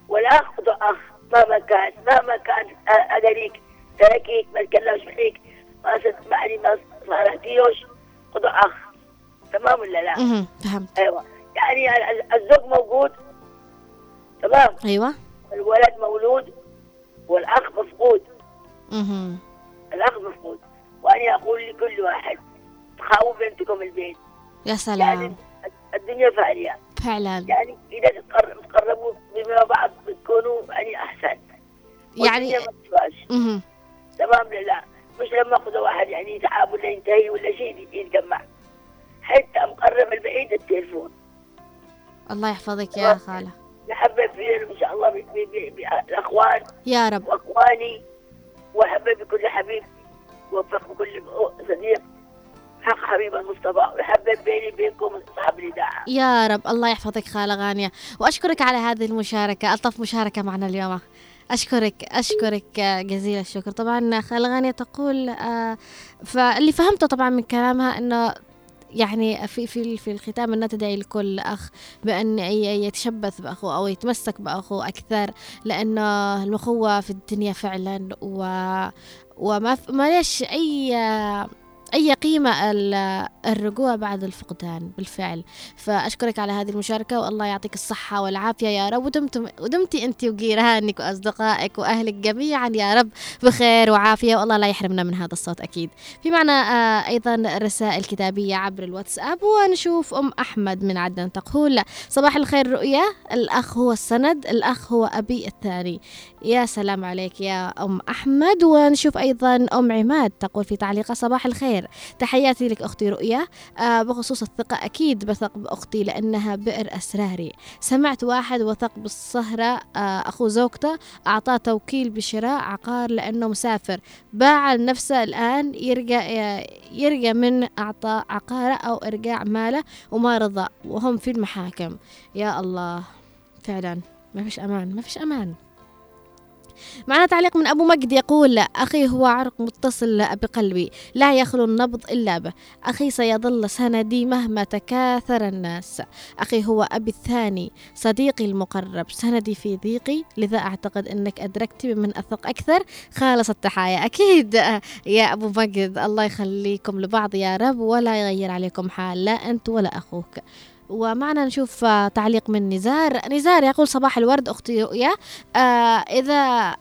والأخ أخ مهما كان مهما كان أدريك تركيك ما تكلمش فيك ما سمعني ما صالحتيوش خذ أخ. تمام ولا لا؟ أها فهمت. أيوة. يعني الزوج موجود. تمام؟ أيوة. الولد مولود والأخ مفقود. الأخ مفقود. وأنا أقول لكل واحد تخاووا بنتكم البيت. يا سلام. يعني الدنيا فانية فعلا. يعني إذا تقربوا بما بعض بتكونوا يعني أحسن. يعني ما تمام لا؟ مش لما أخذ واحد يعني يتعب ولا ينتهي ولا شيء يتجمع. حتى مقرب البعيد التليفون. الله يحفظك يا خالة. نحبب فيهم إن شاء الله بالاخوان يا رب. وأخواني وأحبب بكل حبيب وفق بكل صديق. حق حبيب المصطفى ويحبب بيني بينكم صاحب الإذاعة. يا رب. الله يحفظك خالة غانية. وأشكرك على هذه المشاركة. ألطف مشاركة معنا اليوم. أشكرك أشكرك جزيل الشكر. طبعا خالة غانية تقول آه فاللي فهمته طبعا من كلامها أنه يعني في في في الختام أنها تدعي لكل أخ بأن يتشبث باخوه أو يتمسك باخوه أكثر لأنه الاخوه في الدنيا فعلا و وما ما ليش أي أي قيمة الرجوع بعد الفقدان بالفعل. فأشكرك على هذه المشاركة والله يعطيك الصحة والعافية يا رب. ودمتم ودمتي أنت وجيرانك وأصدقائك وأهلك جميعا يا رب بخير وعافية والله لا يحرمنا من هذا الصوت أكيد. في معنا آه أيضا رسائل كتابية عبر الواتساب ونشوف أم أحمد من عدن تقول صباح الخير رؤيا. الأخ هو السند الأخ هو أبي الثاني. يا سلام عليك يا أم أحمد ونشوف أيضا أم عماد تقول في تعليقها صباح الخير. تحياتي لك أختي رؤيا. آه بخصوص الثقة أكيد بثق بأختي لأنها بئر أسراري. سمعت واحد وثق بالصهرة آه أخو زوجته أعطاه توكيل بشراء عقار لأنه مسافر. باع لنفسه الآن يرجع يرجع من أعطى عقاره أو إرجاع ماله وما رضى وهم في المحاكم. يا الله فعلا ما فيش أمان ما فيش أمان. معنا تعليق من أبو مجد يقول أخي هو عرق متصل بقلبي لا يخلو النبض إلا به. أخي سيظل سندي مهما تكاثر الناس. أخي هو أبي الثاني صديقي المقرب. سندي في ضيقي لذا أعتقد أنك أدركت بمن أثق أكثر. خالص التحايا. أكيد يا أبو مجد الله يخليكم لبعض يا رب ولا يغير عليكم حال لا أنت ولا أخوك. ومعنا نشوف تعليق من نزار. نزار يقول صباح الورد أختي رؤيا. آه إذا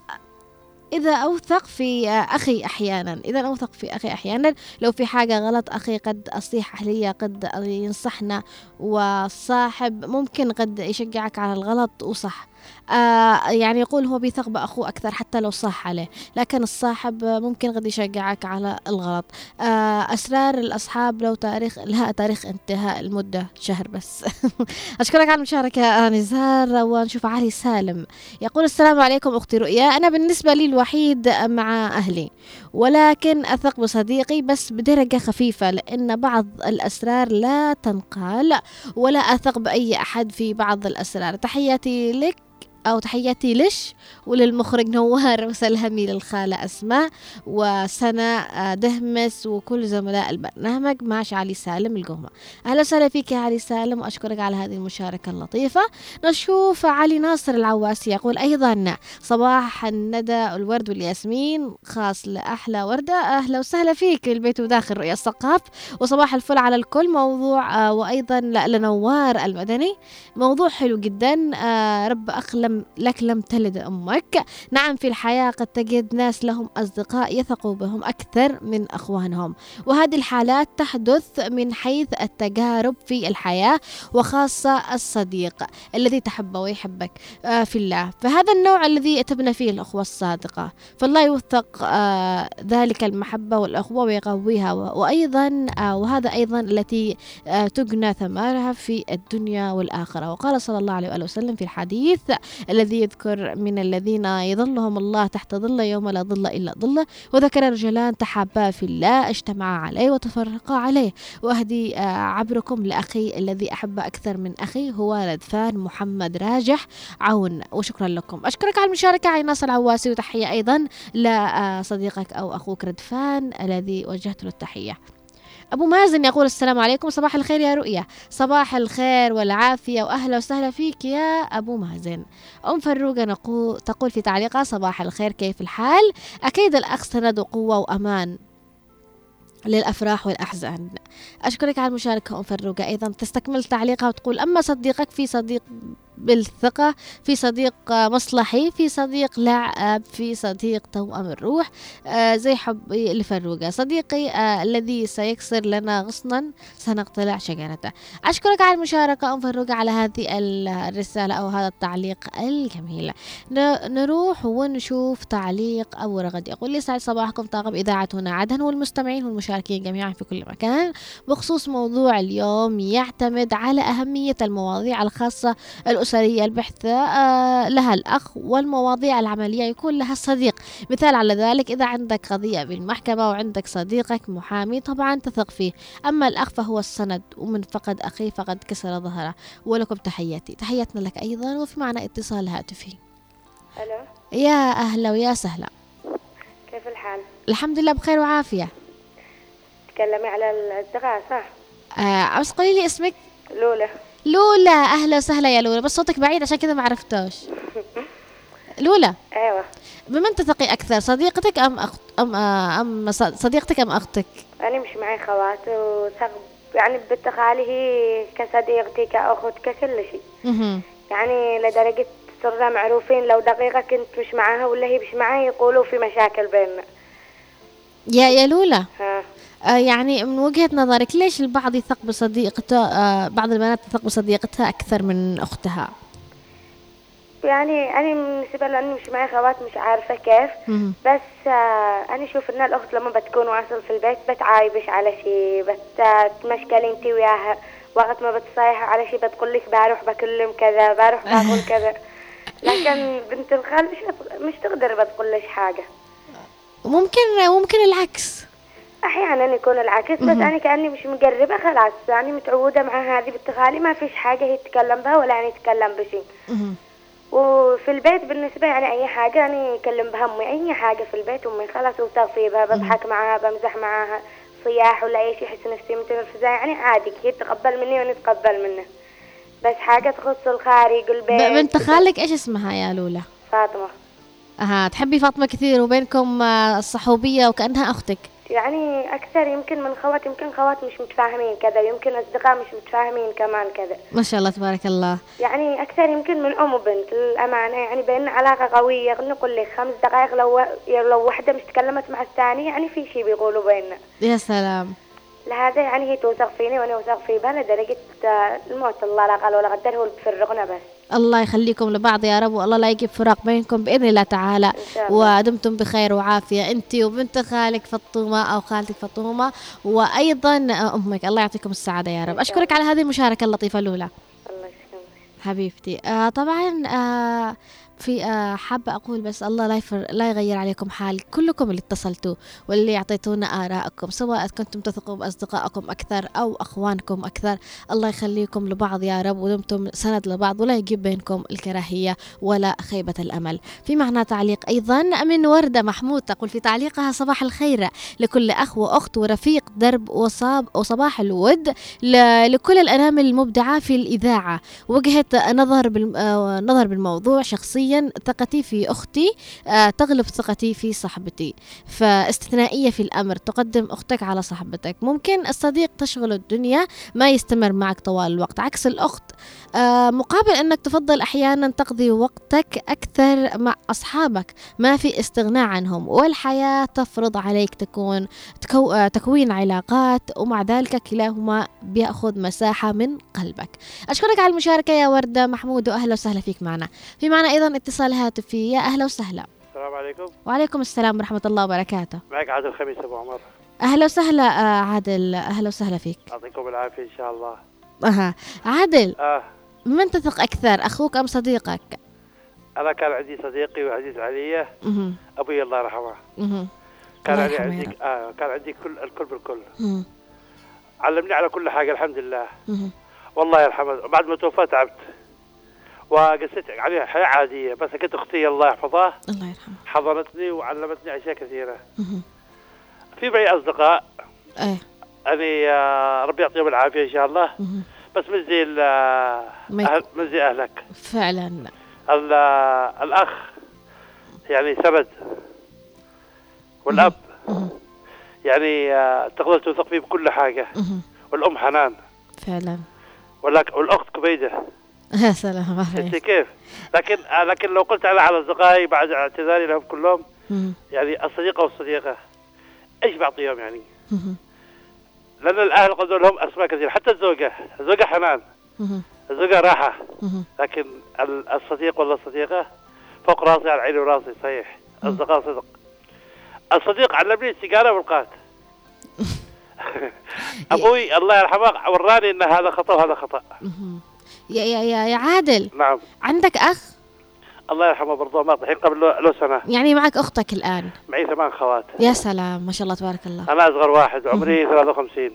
إذا أوثق في أخي أحيانا. إذا أوثق في أخي أحيانا. لو في حاجة غلط أخي قد أصيح أهلية قد ينصحنا. والصاحب ممكن قد يشجعك على الغلط وصح آه يعني يقول هو بيثق بأخوه أكثر حتى لو صح عليه لكن الصاحب ممكن قد يشجعك على الغلط. آه أسرار الأصحاب لو تاريخ لها تاريخ انتهاء المدة شهر بس. أشكرك على المشاركة نزار ونشوف علي سالم. يقول السلام عليكم أختي رؤيا أنا بالنسبة لي الوحيد مع أهلي ولكن أثق بصديقي بس بدرجة خفيفة لأن بعض الأسرار لا تنقال ولا أثق بأي أحد في بعض الأسرار. تحياتي لك. أو تحياتي لش وللمخرج نوار وسلهمي للخالة أسماء وسنة آه، دهمس وكل زملاء البرنامج ماشي علي سالم القهمة أهلا وسهلا فيك يا علي سالم وأشكرك على هذه المشاركة اللطيفة. نشوف علي ناصر العواسي يقول أيضا صباح الندى الورد والياسمين خاص لأحلى وردة. أهلا وسهلا فيك البيت وداخل رؤيا الثقاف وصباح الفل على الكل موضوع آه، وأيضا لنوار المدني. موضوع حلو جدا آه، رب أخلم لك لم تلد أمك. نعم في الحياة قد تجد ناس لهم أصدقاء يثقوا بهم أكثر من أخوانهم. وهذه الحالات تحدث من حيث التجارب في الحياة وخاصة الصديق الذي تحبه ويحبك آه، في الله. فهذا النوع الذي تبنى فيه الأخوة الصادقة. فالله يوثق آه، ذلك المحبة والأخوة ويقويها. وأيضا آه، وهذا أيضا التي تجنى ثمارها في الدنيا والآخرة. وقال صلى الله عليه وسلم في الحديث الذي يذكر من الذين يظلهم الله تحت ظله يوم لا ظل إلا ظله وذكر رجلان تحابا في الله اجتمعا عليه وتفرقا عليه. وأهدي آه، عبركم لأخي الذي أحب أكثر من أخي هو لدفان محمد راجح. عون وشكرا لكم. أشكرك على المشاركة. عين ناصر العواسي وتحية أيضا لصديقك أو أخوك ردفان الذي وجهت له التحية. أبو مازن يقول السلام عليكم صباح الخير يا رؤيا. صباح الخير والعافية وأهلا وسهلا فيك يا أبو مازن. أم فروقة نقول تقول في تعليقها صباح الخير كيف الحال؟ أكيد الأخ سند وقوة وأمان للأفراح والأحزان. أشكرك على المشاركة أم فروقة. أيضا تستكمل تعليقها وتقول أما صديقك في صديق بالثقة في صديق مصلحي في صديق لعب في صديق توأم الروح آه، زي حبي لفروقة صديقي آه، الذي سيكسر لنا غصنا سنقتلع شجرته. أشكرك على المشاركة أم فروقة على هذه الرسالة أو هذا التعليق الجميل. نروح ونشوف تعليق أبو رغد يقول لي سعد صباحكم طاقم إذاعة هنا عدن والمستمعين والمشاركين جميعا في كل مكان. بخصوص موضوع اليوم يعتمد على أهمية المواضيع الخاصة الأسرية البحث آه، لها الأخ والمواضيع العملية يكون لها الصديق. مثال على ذلك إذا عندك قضية بالمحكمة وعندك صديقك محامي طبعا تثق فيه. أما الأخ فهو السند ومن فقد أخيه فقد كسر ظهره. ولكم تحياتي. تحياتنا لك أيضا وفي معنا اتصال هاتفي. ألو؟ يا أهلا ويا سهلا. كيف الحال؟ الحمد لله بخير وعافية. تكلمي على الأصدقاء صح؟ آه بس قولي لي اسمك؟ لولا لولا أهلا وسهلا يا لولا بس صوتك بعيد عشان كذا ما عرفتوش. لولا أيوه. بمن تثقي أكثر صديقتك أم اخت أم أم صديقتك أم أختك؟ أنا مش معي خوات وثق يعني بنت هي كصديقتي كأخت ككل شيء. يعني لدرجة صرنا معروفين لو دقيقة كنت مش معاها ولا هي مش معاها يقولوا في مشاكل بيننا. يا يا لولا. ها. آه، يعني من وجهة نظرك ليش البعض يثق بصديقته آه، بعض البنات تثق بصديقتها أكثر من أختها؟ يعني أنا بالنسبة لأني مش معي خوات مش عارفة كيف. بس آه، أنا أشوف إن الأخت لما بتكون واصل في البيت بتعايبش على شيء بتمشكل أنت وياها. وقت ما بتصيح على شيء بتقول لك بروح بكلم كذا بروح بقول كذا. لكن بنت الخال مش مش تقدر بتقول لك حاجة. ممكن ممكن العكس. أحيانا يكون العكس بس أنا كأني مش مقربة خلاص يعني متعودة مع هذه بنت خالي ما فيش حاجة هي تتكلم بها ولا أنا أتكلم بشيء وفي البيت بالنسبة يعني أي حاجة يعني أكلم بها أمي أي حاجة في البيت أمي خلاص وتغفي بها بضحك معاها بمزح معاها صياح ولا أي شيء أحس نفسي متنرفزة يعني عادي هي تقبل مني وأنا أتقبل منه بس حاجة تخص الخارج البيت. بنت خالك إيش اسمها يا لولا؟ فاطمة. أها تحبي فاطمة كثير وبينكم الصحوبية آه، وكأنها أختك؟ يعني أكثر يمكن من خوات يمكن خوات مش متفاهمين كذا يمكن أصدقاء مش متفاهمين كمان كذا. ما شاء الله تبارك الله. يعني أكثر يمكن من أم وبنت للأمانة يعني بيننا علاقة قوية نقول لك خمس دقائق لو لو واحدة مش تكلمت مع الثانية يعني في شيء بيقولوا بيننا. يا سلام. لهذا يعني هي توثق فيني وأنا أوثق فيها لدرجة الموت. الله لا قال ولا قدر هو اللي بفرقنا بس. الله يخليكم لبعض يا رب والله لا يجيب فراق بينكم بإذن الله تعالى. ودمتم بخير وعافية. أنت وبنت خالك فطومة أو خالتك فطومة وأيضا أمك. الله يعطيكم السعادة يا رب. أشكرك على هذه المشاركة اللطيفة الأولى. الله يسلمك. حبيبتي. آه طبعا آه في آه، حابة أقول بس الله لا يفر لا يغير عليكم حال كلكم اللي اتصلتوا واللي أعطيتونا آراءكم سواء كنتم تثقوا بأصدقائكم أكثر أو أخوانكم أكثر. الله يخليكم لبعض يا رب ودمتم سند لبعض ولا يجيب بينكم الكراهية ولا خيبة الأمل. في معنى تعليق أيضا من وردة محمود تقول في تعليقها صباح الخير لكل أخ وأخت ورفيق درب وصاب وصباح الود لكل الأنامل المبدعة في الإذاعة. وجهة نظر آه، نظر بالموضوع شخصيا شخصيا ثقتي في أختي آه، تغلب ثقتي في صاحبتي. فاستثنائية في الأمر تقدم أختك على صاحبتك. ممكن الصديق تشغل الدنيا ما يستمر معك طوال الوقت. عكس الأخت آه، مقابل أنك تفضل أحيانا تقضي وقتك أكثر مع أصحابك ما في استغناء عنهم. والحياة تفرض عليك تكون تكو آه، تكوين علاقات ومع ذلك كلاهما بيأخذ مساحة من قلبك. أشكرك على المشاركة يا وردة محمود وأهلا وسهلا فيك معنا. في معنا أيضا اتصال هاتفي. يا أهلا وسهلا. السلام عليكم. وعليكم السلام ورحمة الله وبركاته. معك عادل خميس أبو عمر. أهلا وسهلا آه عادل. أهلا وسهلا فيك. يعطيكم العافية إن شاء الله. أها. عادل آه. من تثق أكثر أخوك أم صديقك؟ أنا كان عندي صديقي وعزيز علي. أبوي الله يرحمه. كان عندي عندي آه كان عندي كل الكل بالكل. علمني على كل حاجة الحمد لله. والله يرحمه. بعد ما توفى تعبت. وقست عليها حياة عادية بس كنت أختي الله يحفظها. الله يرحمها. حضنتني وعلمتني أشياء كثيرة. في معي أصدقاء إيه. يعني آه، ربي يعطيهم العافية إن شاء الله. بس مش زي أهل مش زي أهلك. فعلا. آه، الأخ يعني سند والأب. يعني آه، تقدر توثق فيه بكل حاجة. والأم حنان. فعلا. والأخت كبيدة. يا سلام انت كيف؟ لكن لكن لو قلت على على أصدقائي بعد اعتذاري لهم كلهم يعني الصديقة والصديقة إيش بعطيهم يعني؟ لأن الأهل قدروا لهم أسماء كثيرة حتى الزوجة، الزوجة حنان الزوجة راحة لكن الصديق ولا الصديقة فوق راسي على عيني وراسي صحيح. أصدقاء صدق. الصديق علمني السيجاره والقات. أبوي الله يرحمه وراني إن هذا خطأ وهذا خطأ. يا يا يا, يا عادل. نعم. عندك أخ؟ الله يرحمه برضه مات الحين قبل له سنة. يعني معك أختك الآن؟ معي ثمان خوات. يا سلام ما شاء الله تبارك الله. أنا أصغر واحد عمري 53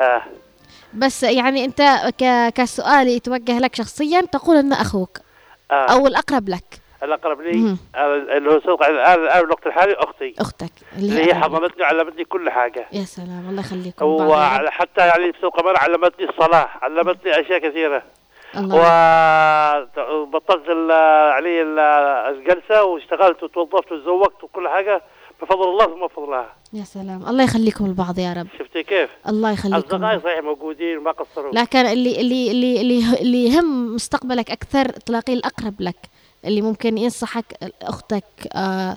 آه. بس يعني أنت ك... كسؤال يتوجه لك شخصيا تقول أن أخوك آه. أو الأقرب لك. الأقرب لي اللي هو صدق الآن الآن الوقت الحالي أختي. أختك. اللي هي حضنتني وعلمتني كل حاجة. يا سلام الله يخليكم. وحتى يعني بسوق كمان علمتني الصلاة علمتني أشياء كثيرة. الله وبطلت يعني الجلسة واشتغلت وتوظفت وتزوجت وكل حاجة بفضل الله ثم بفضلها يا سلام. الله يخليكم لبعض يا رب. شفتي كيف؟ الله يخليكم. أصدقائي صحيح موجودين وما قصروا. لكن اللي اللي اللي اللي, اللي يهم مستقبلك أكثر تلاقيه الأقرب لك. اللي ممكن ينصحك أختك آه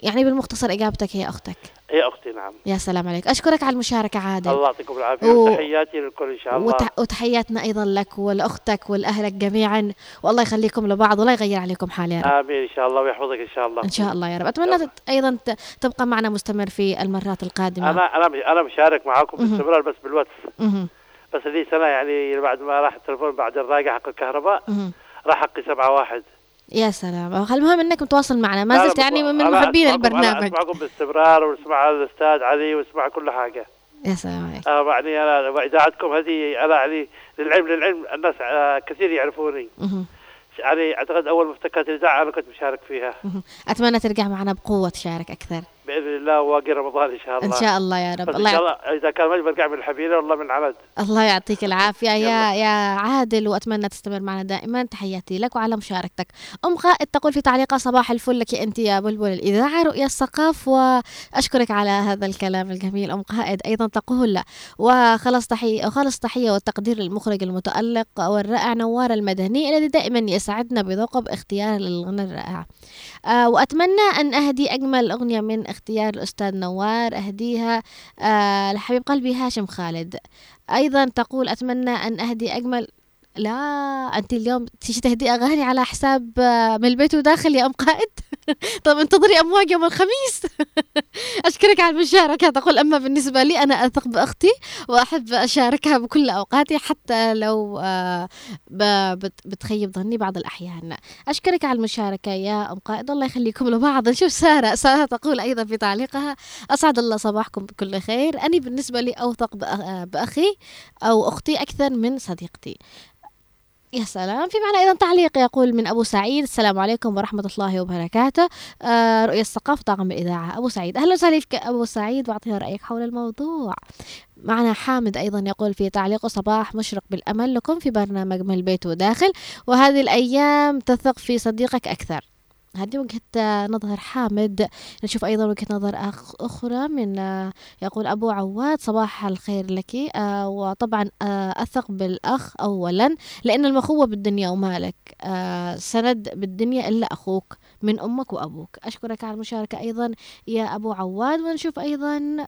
يعني بالمختصر إجابتك هي أختك. هي أختي نعم. يا سلام عليك. أشكرك على المشاركة عادل. الله يعطيكم العافية و... وتحياتي للكل إن شاء الله. وت... وتحياتنا أيضا لك ولأختك ولأهلك جميعا. والله يخليكم لبعض ولا يغير عليكم حال يا رب. آمين إن شاء الله ويحفظك إن شاء الله. إن شاء الله يا رب. أتمنى تت... أيضا تبقى معنا مستمر في المرات القادمة. أنا أنا أنا مشارك معاكم باستمرار بس بالواتس. بس لي سنة يعني بعد ما راح التليفون بعد الراجع حق الكهرباء راح حقي سبعة واحد. يا سلام. المهم إنك متواصل معنا. ما زلت يعني من محبين البرنامج. أسمعكم باستمرار وأسمع الأستاذ علي وأسمع كل حاجة. يا سلام عليك. أنا يعني أنا اذاعتكم هذه أنا يعني للعلم للعلم الناس آه، كثير يعرفوني. يعني أعتقد أول مفتكات الإذاعة أنا كنت مشارك فيها. أتمنى ترجع معنا بقوة تشارك أكثر. بإذن الله واقي رمضان إن شاء الله. إن شاء الله يا رب. الله, يعط... الله إذا كان مجبر برجع من الحبيلة والله من عمد الله يعطيك العافية. يا يا عادل وأتمنى تستمر معنا دائما. تحياتي لك وعلى مشاركتك. أم قائد تقول في تعليقها صباح الفل لك أنت يا بلبل الإذاعة رؤيا الثقاف وأشكرك على هذا الكلام الجميل. أم قائد أيضا تقول وخلص تحية وخلص تحية والتقدير للمخرج المتألق والرائع نوار المدني الذي دائما يسعدنا بذوقه باختيار الغنى الرائع. آه وأتمنى أن أهدي أجمل أغنية من اختيار الأستاذ نوار أهديها آه لحبيب قلبي هاشم خالد. أيضا تقول أتمنى أن أهدي أجمل لا أنت اليوم تيجي تهدي أغاني على حساب آه، من البيت وداخل يا أم قائد؟ طب انتظري أمواج يوم الخميس. أشكرك على المشاركة. تقول أما بالنسبة لي أنا أثق بأختي وأحب أشاركها بكل أوقاتي حتى لو آه، بتخيب ظني بعض الأحيان. أشكرك على المشاركة يا أم قائد. الله يخليكم لبعض. نشوف سارة. سارة تقول أيضا في تعليقها أسعد الله صباحكم بكل خير. أني بالنسبة لي أوثق بأخي أو أختي أكثر من صديقتي. يا سلام. في معنا أيضا تعليق يقول من أبو سعيد السلام عليكم ورحمة الله وبركاته. آه رؤية الثقافة طاقم الإذاعة أبو سعيد أهلا وسهلا فيك أبو سعيد وأعطينا رأيك حول الموضوع. معنا حامد أيضا يقول في تعليقه صباح مشرق بالأمل لكم في برنامج من البيت وداخل وهذه الأيام تثق في صديقك أكثر. هذه وجهة نظر حامد. نشوف أيضا وجهة نظر أخ أخرى من يقول أبو عواد صباح الخير لك. آه، وطبعا آه، أثق بالأخ أولا لأن المخوة بالدنيا ومالك آه، سند بالدنيا إلا أخوك من أمك وأبوك. أشكرك على المشاركة أيضا يا أبو عواد. ونشوف أيضا آه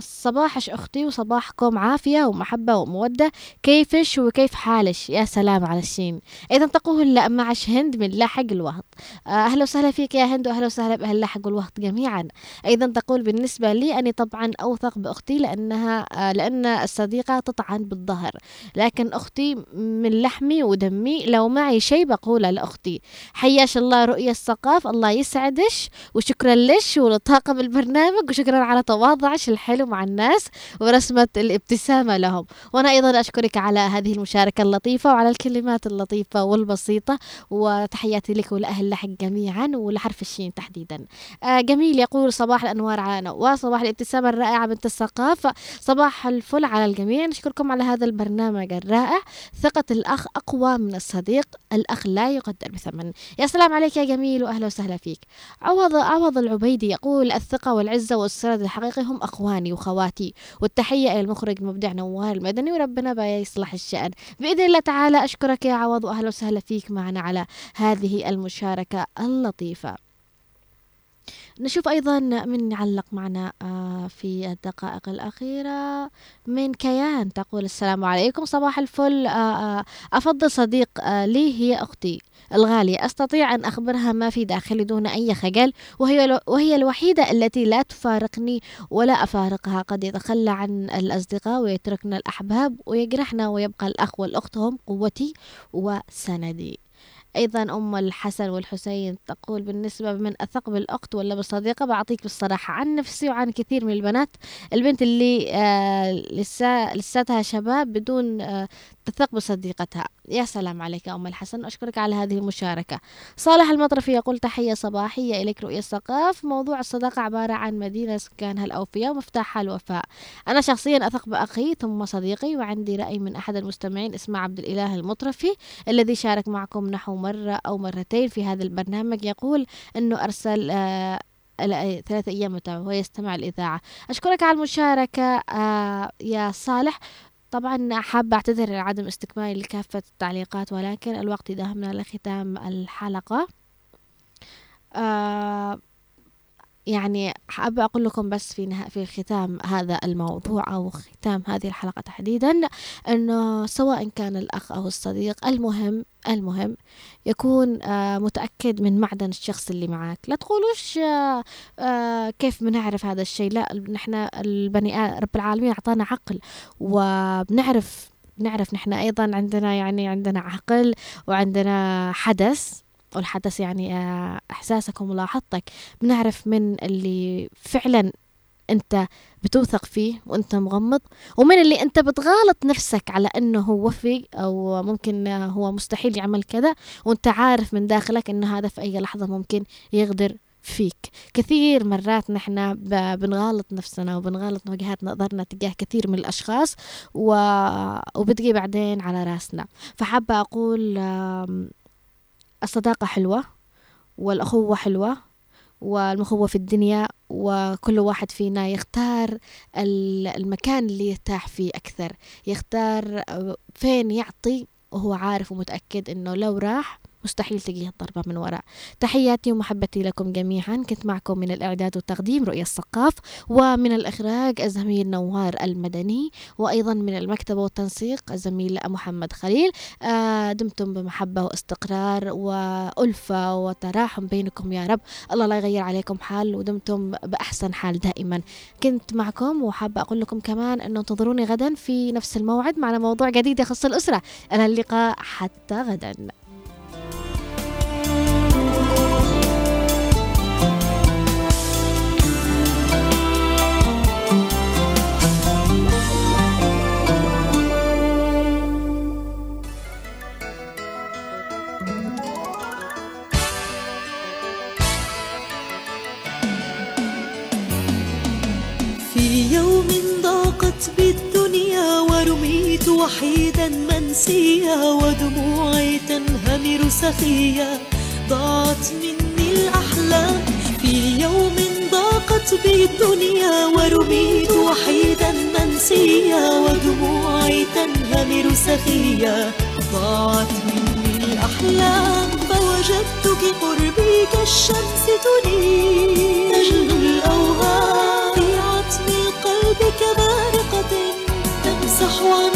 صباحش أختي وصباحكم عافية ومحبة ومودة. كيفش وكيف حالش يا سلام على الشين إذا تقول معش هند من لاحق الوهط. آه أهلا وسهلا فيك يا هند وأهلا وسهلا بأهل لاحق الوهط جميعا. أيضا تقول بالنسبة لي أني طبعا أوثق بأختي لأنها آه لأن الصديقة تطعن بالظهر. لكن أختي من لحمي ودمي لو معي شيء بقوله لأختي. حياش الله رؤية الثقاف الله يسعدش وشكرا لش ولطاقم البرنامج وشكرا على تواضع النقاش الحلو مع الناس ورسمة الابتسامة لهم. وأنا أيضا أشكرك على هذه المشاركة اللطيفة وعلى الكلمات اللطيفة والبسيطة وتحياتي لك ولأهل لحق جميعا ولحرف الشين تحديدا. آه جميل يقول صباح الأنوار على نواة صباح الابتسامة الرائعة بنت الثقافة صباح الفل على الجميع. نشكركم على هذا البرنامج الرائع. ثقة الأخ أقوى من الصديق الأخ لا يقدر بثمن. يا سلام عليك يا جميل وأهلا وسهلا فيك. عوض عوض العبيدي يقول الثقة والعزة والسرد الحقيقي هم أخواني وخواتي. والتحية إلى المخرج المبدع نوار المدني وربنا بقى يصلح الشأن. بإذن الله تعالى أشكرك يا عوض وأهلا وسهلا فيك معنا على هذه المشاركة اللطيفة. نشوف أيضا من يعلق معنا آه، في الدقائق الأخيرة. من كيان تقول السلام عليكم صباح الفل. آه، آه، أفضل صديق لي هي أختي الغالية. أستطيع أن أخبرها ما في داخلي دون أي خجل وهي, وهي الوحيدة التي لا تفارقني ولا أفارقها. قد يتخلى عن الأصدقاء ويتركنا الأحباب ويجرحنا ويبقى الأخ والأخت هم قوتي وسندي. أيضا أم الحسن والحسين تقول بالنسبة من أثق بالأخت ولا بالصديقة؟ بعطيك بالصراحة. عن نفسي وعن كثير من البنات البنت اللي آه لسا لساتها شباب بدون آه تثق بصديقتها. يا سلام عليك أم الحسن أشكرك على هذه المشاركة. صالح المطرفي يقول تحية صباحية إليك رؤية الثقاف موضوع الصداقة عبارة عن مدينة سكانها الأوفياء ومفتاحها الوفاء. أنا شخصيا أثق بأخي ثم صديقي وعندي رأي من أحد المستمعين اسمه عبد الإله المطرفي الذي شارك معكم نحو مرة أو مرتين في هذا البرنامج. يقول أنه أرسل آه ثلاثة أيام متابعة ويستمع الإذاعة. أشكرك على المشاركة آه يا صالح. طبعا حابة أعتذر عن عدم استكمالي لكافة التعليقات ولكن الوقت يداهمنا لختام الحلقة. آه يعني حابة أقول لكم بس في نها في ختام هذا الموضوع أو ختام هذه الحلقة تحديدا أنه سواء كان الأخ أو الصديق المهم المهم يكون آه متأكد من معدن الشخص اللي معك لا تقولوش آه آه كيف بنعرف هذا الشيء؟ لا نحن البني رب العالمين أعطانا عقل وبنعرف نعرف نحن أيضا عندنا يعني عندنا عقل وعندنا حدث والحدث يعني آه، إحساسك وملاحظتك بنعرف من اللي فعلا أنت بتوثق فيه وأنت مغمض ومن اللي أنت بتغالط نفسك على أنه هو وفي أو ممكن هو مستحيل يعمل كذا وأنت عارف من داخلك أنه هذا في أي لحظة ممكن يغدر فيك. كثير مرات نحن بنغالط نفسنا وبنغالط وجهات نظرنا تجاه كثير من الأشخاص و... وبتجي بعدين على رأسنا. فحابة أقول الصداقة حلوة والأخوة حلوة والمخوة في الدنيا وكل واحد فينا يختار المكان اللي يرتاح فيه أكثر. يختار فين يعطي وهو عارف ومتأكد إنه لو راح مستحيل تجيه الضربة من وراء. تحياتي ومحبتي لكم جميعا. كنت معكم من الإعداد والتقديم رؤية الثقاف ومن الإخراج الزميل نوار المدني وأيضا من المكتبة والتنسيق الزميل محمد خليل. آه دمتم بمحبة واستقرار وألفة وتراحم بينكم يا رب. الله لا يغير عليكم حال ودمتم بأحسن حال دائما. كنت معكم وحابة أقول لكم كمان أنه انتظروني غدا في نفس الموعد معنا موضوع جديد يخص الأسرة. إلى اللقاء حتى غدا. وحيدا منسيا ودموعي تنهمر سخيا. ضاعت مني الأحلام في يوم ضاقت بي الدنيا ورميت وحيدا منسيا ودموعي تنهمر سخيا. ضاعت مني الأحلام فوجدتك قربي كالشمس تنير. تجلو الأوهام في عتم القلب كبارقة تمسح عني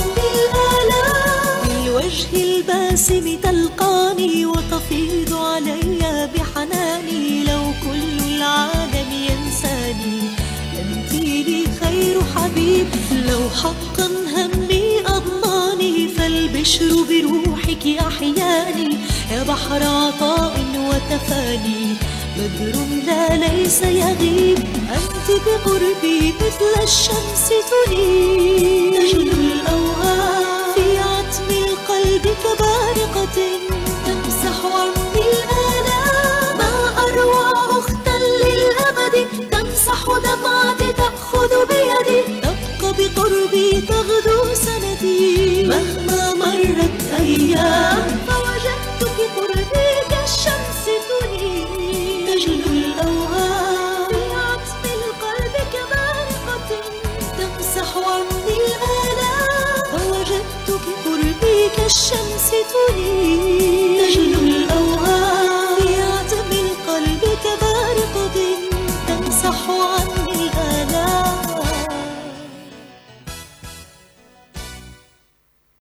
بالوجه الباسم تلقاني وتفيض علي بحناني. لو كل العالم ينساني لي خير حبيب. لو حقا همي أضناني فالبشر بروحك أحياني. يا بحر عطاء وتفاني بدر لا ليس يغيب. أنت بقربي مثل الشمس تنير عتم القلب كبارقة تمسح عني الآلام. ما أروع أختا للأبد تمسح دمعتي تأخذ بيدي. تبقى بقربي تغدو سندي. مهما مرت أيام Et les cheveux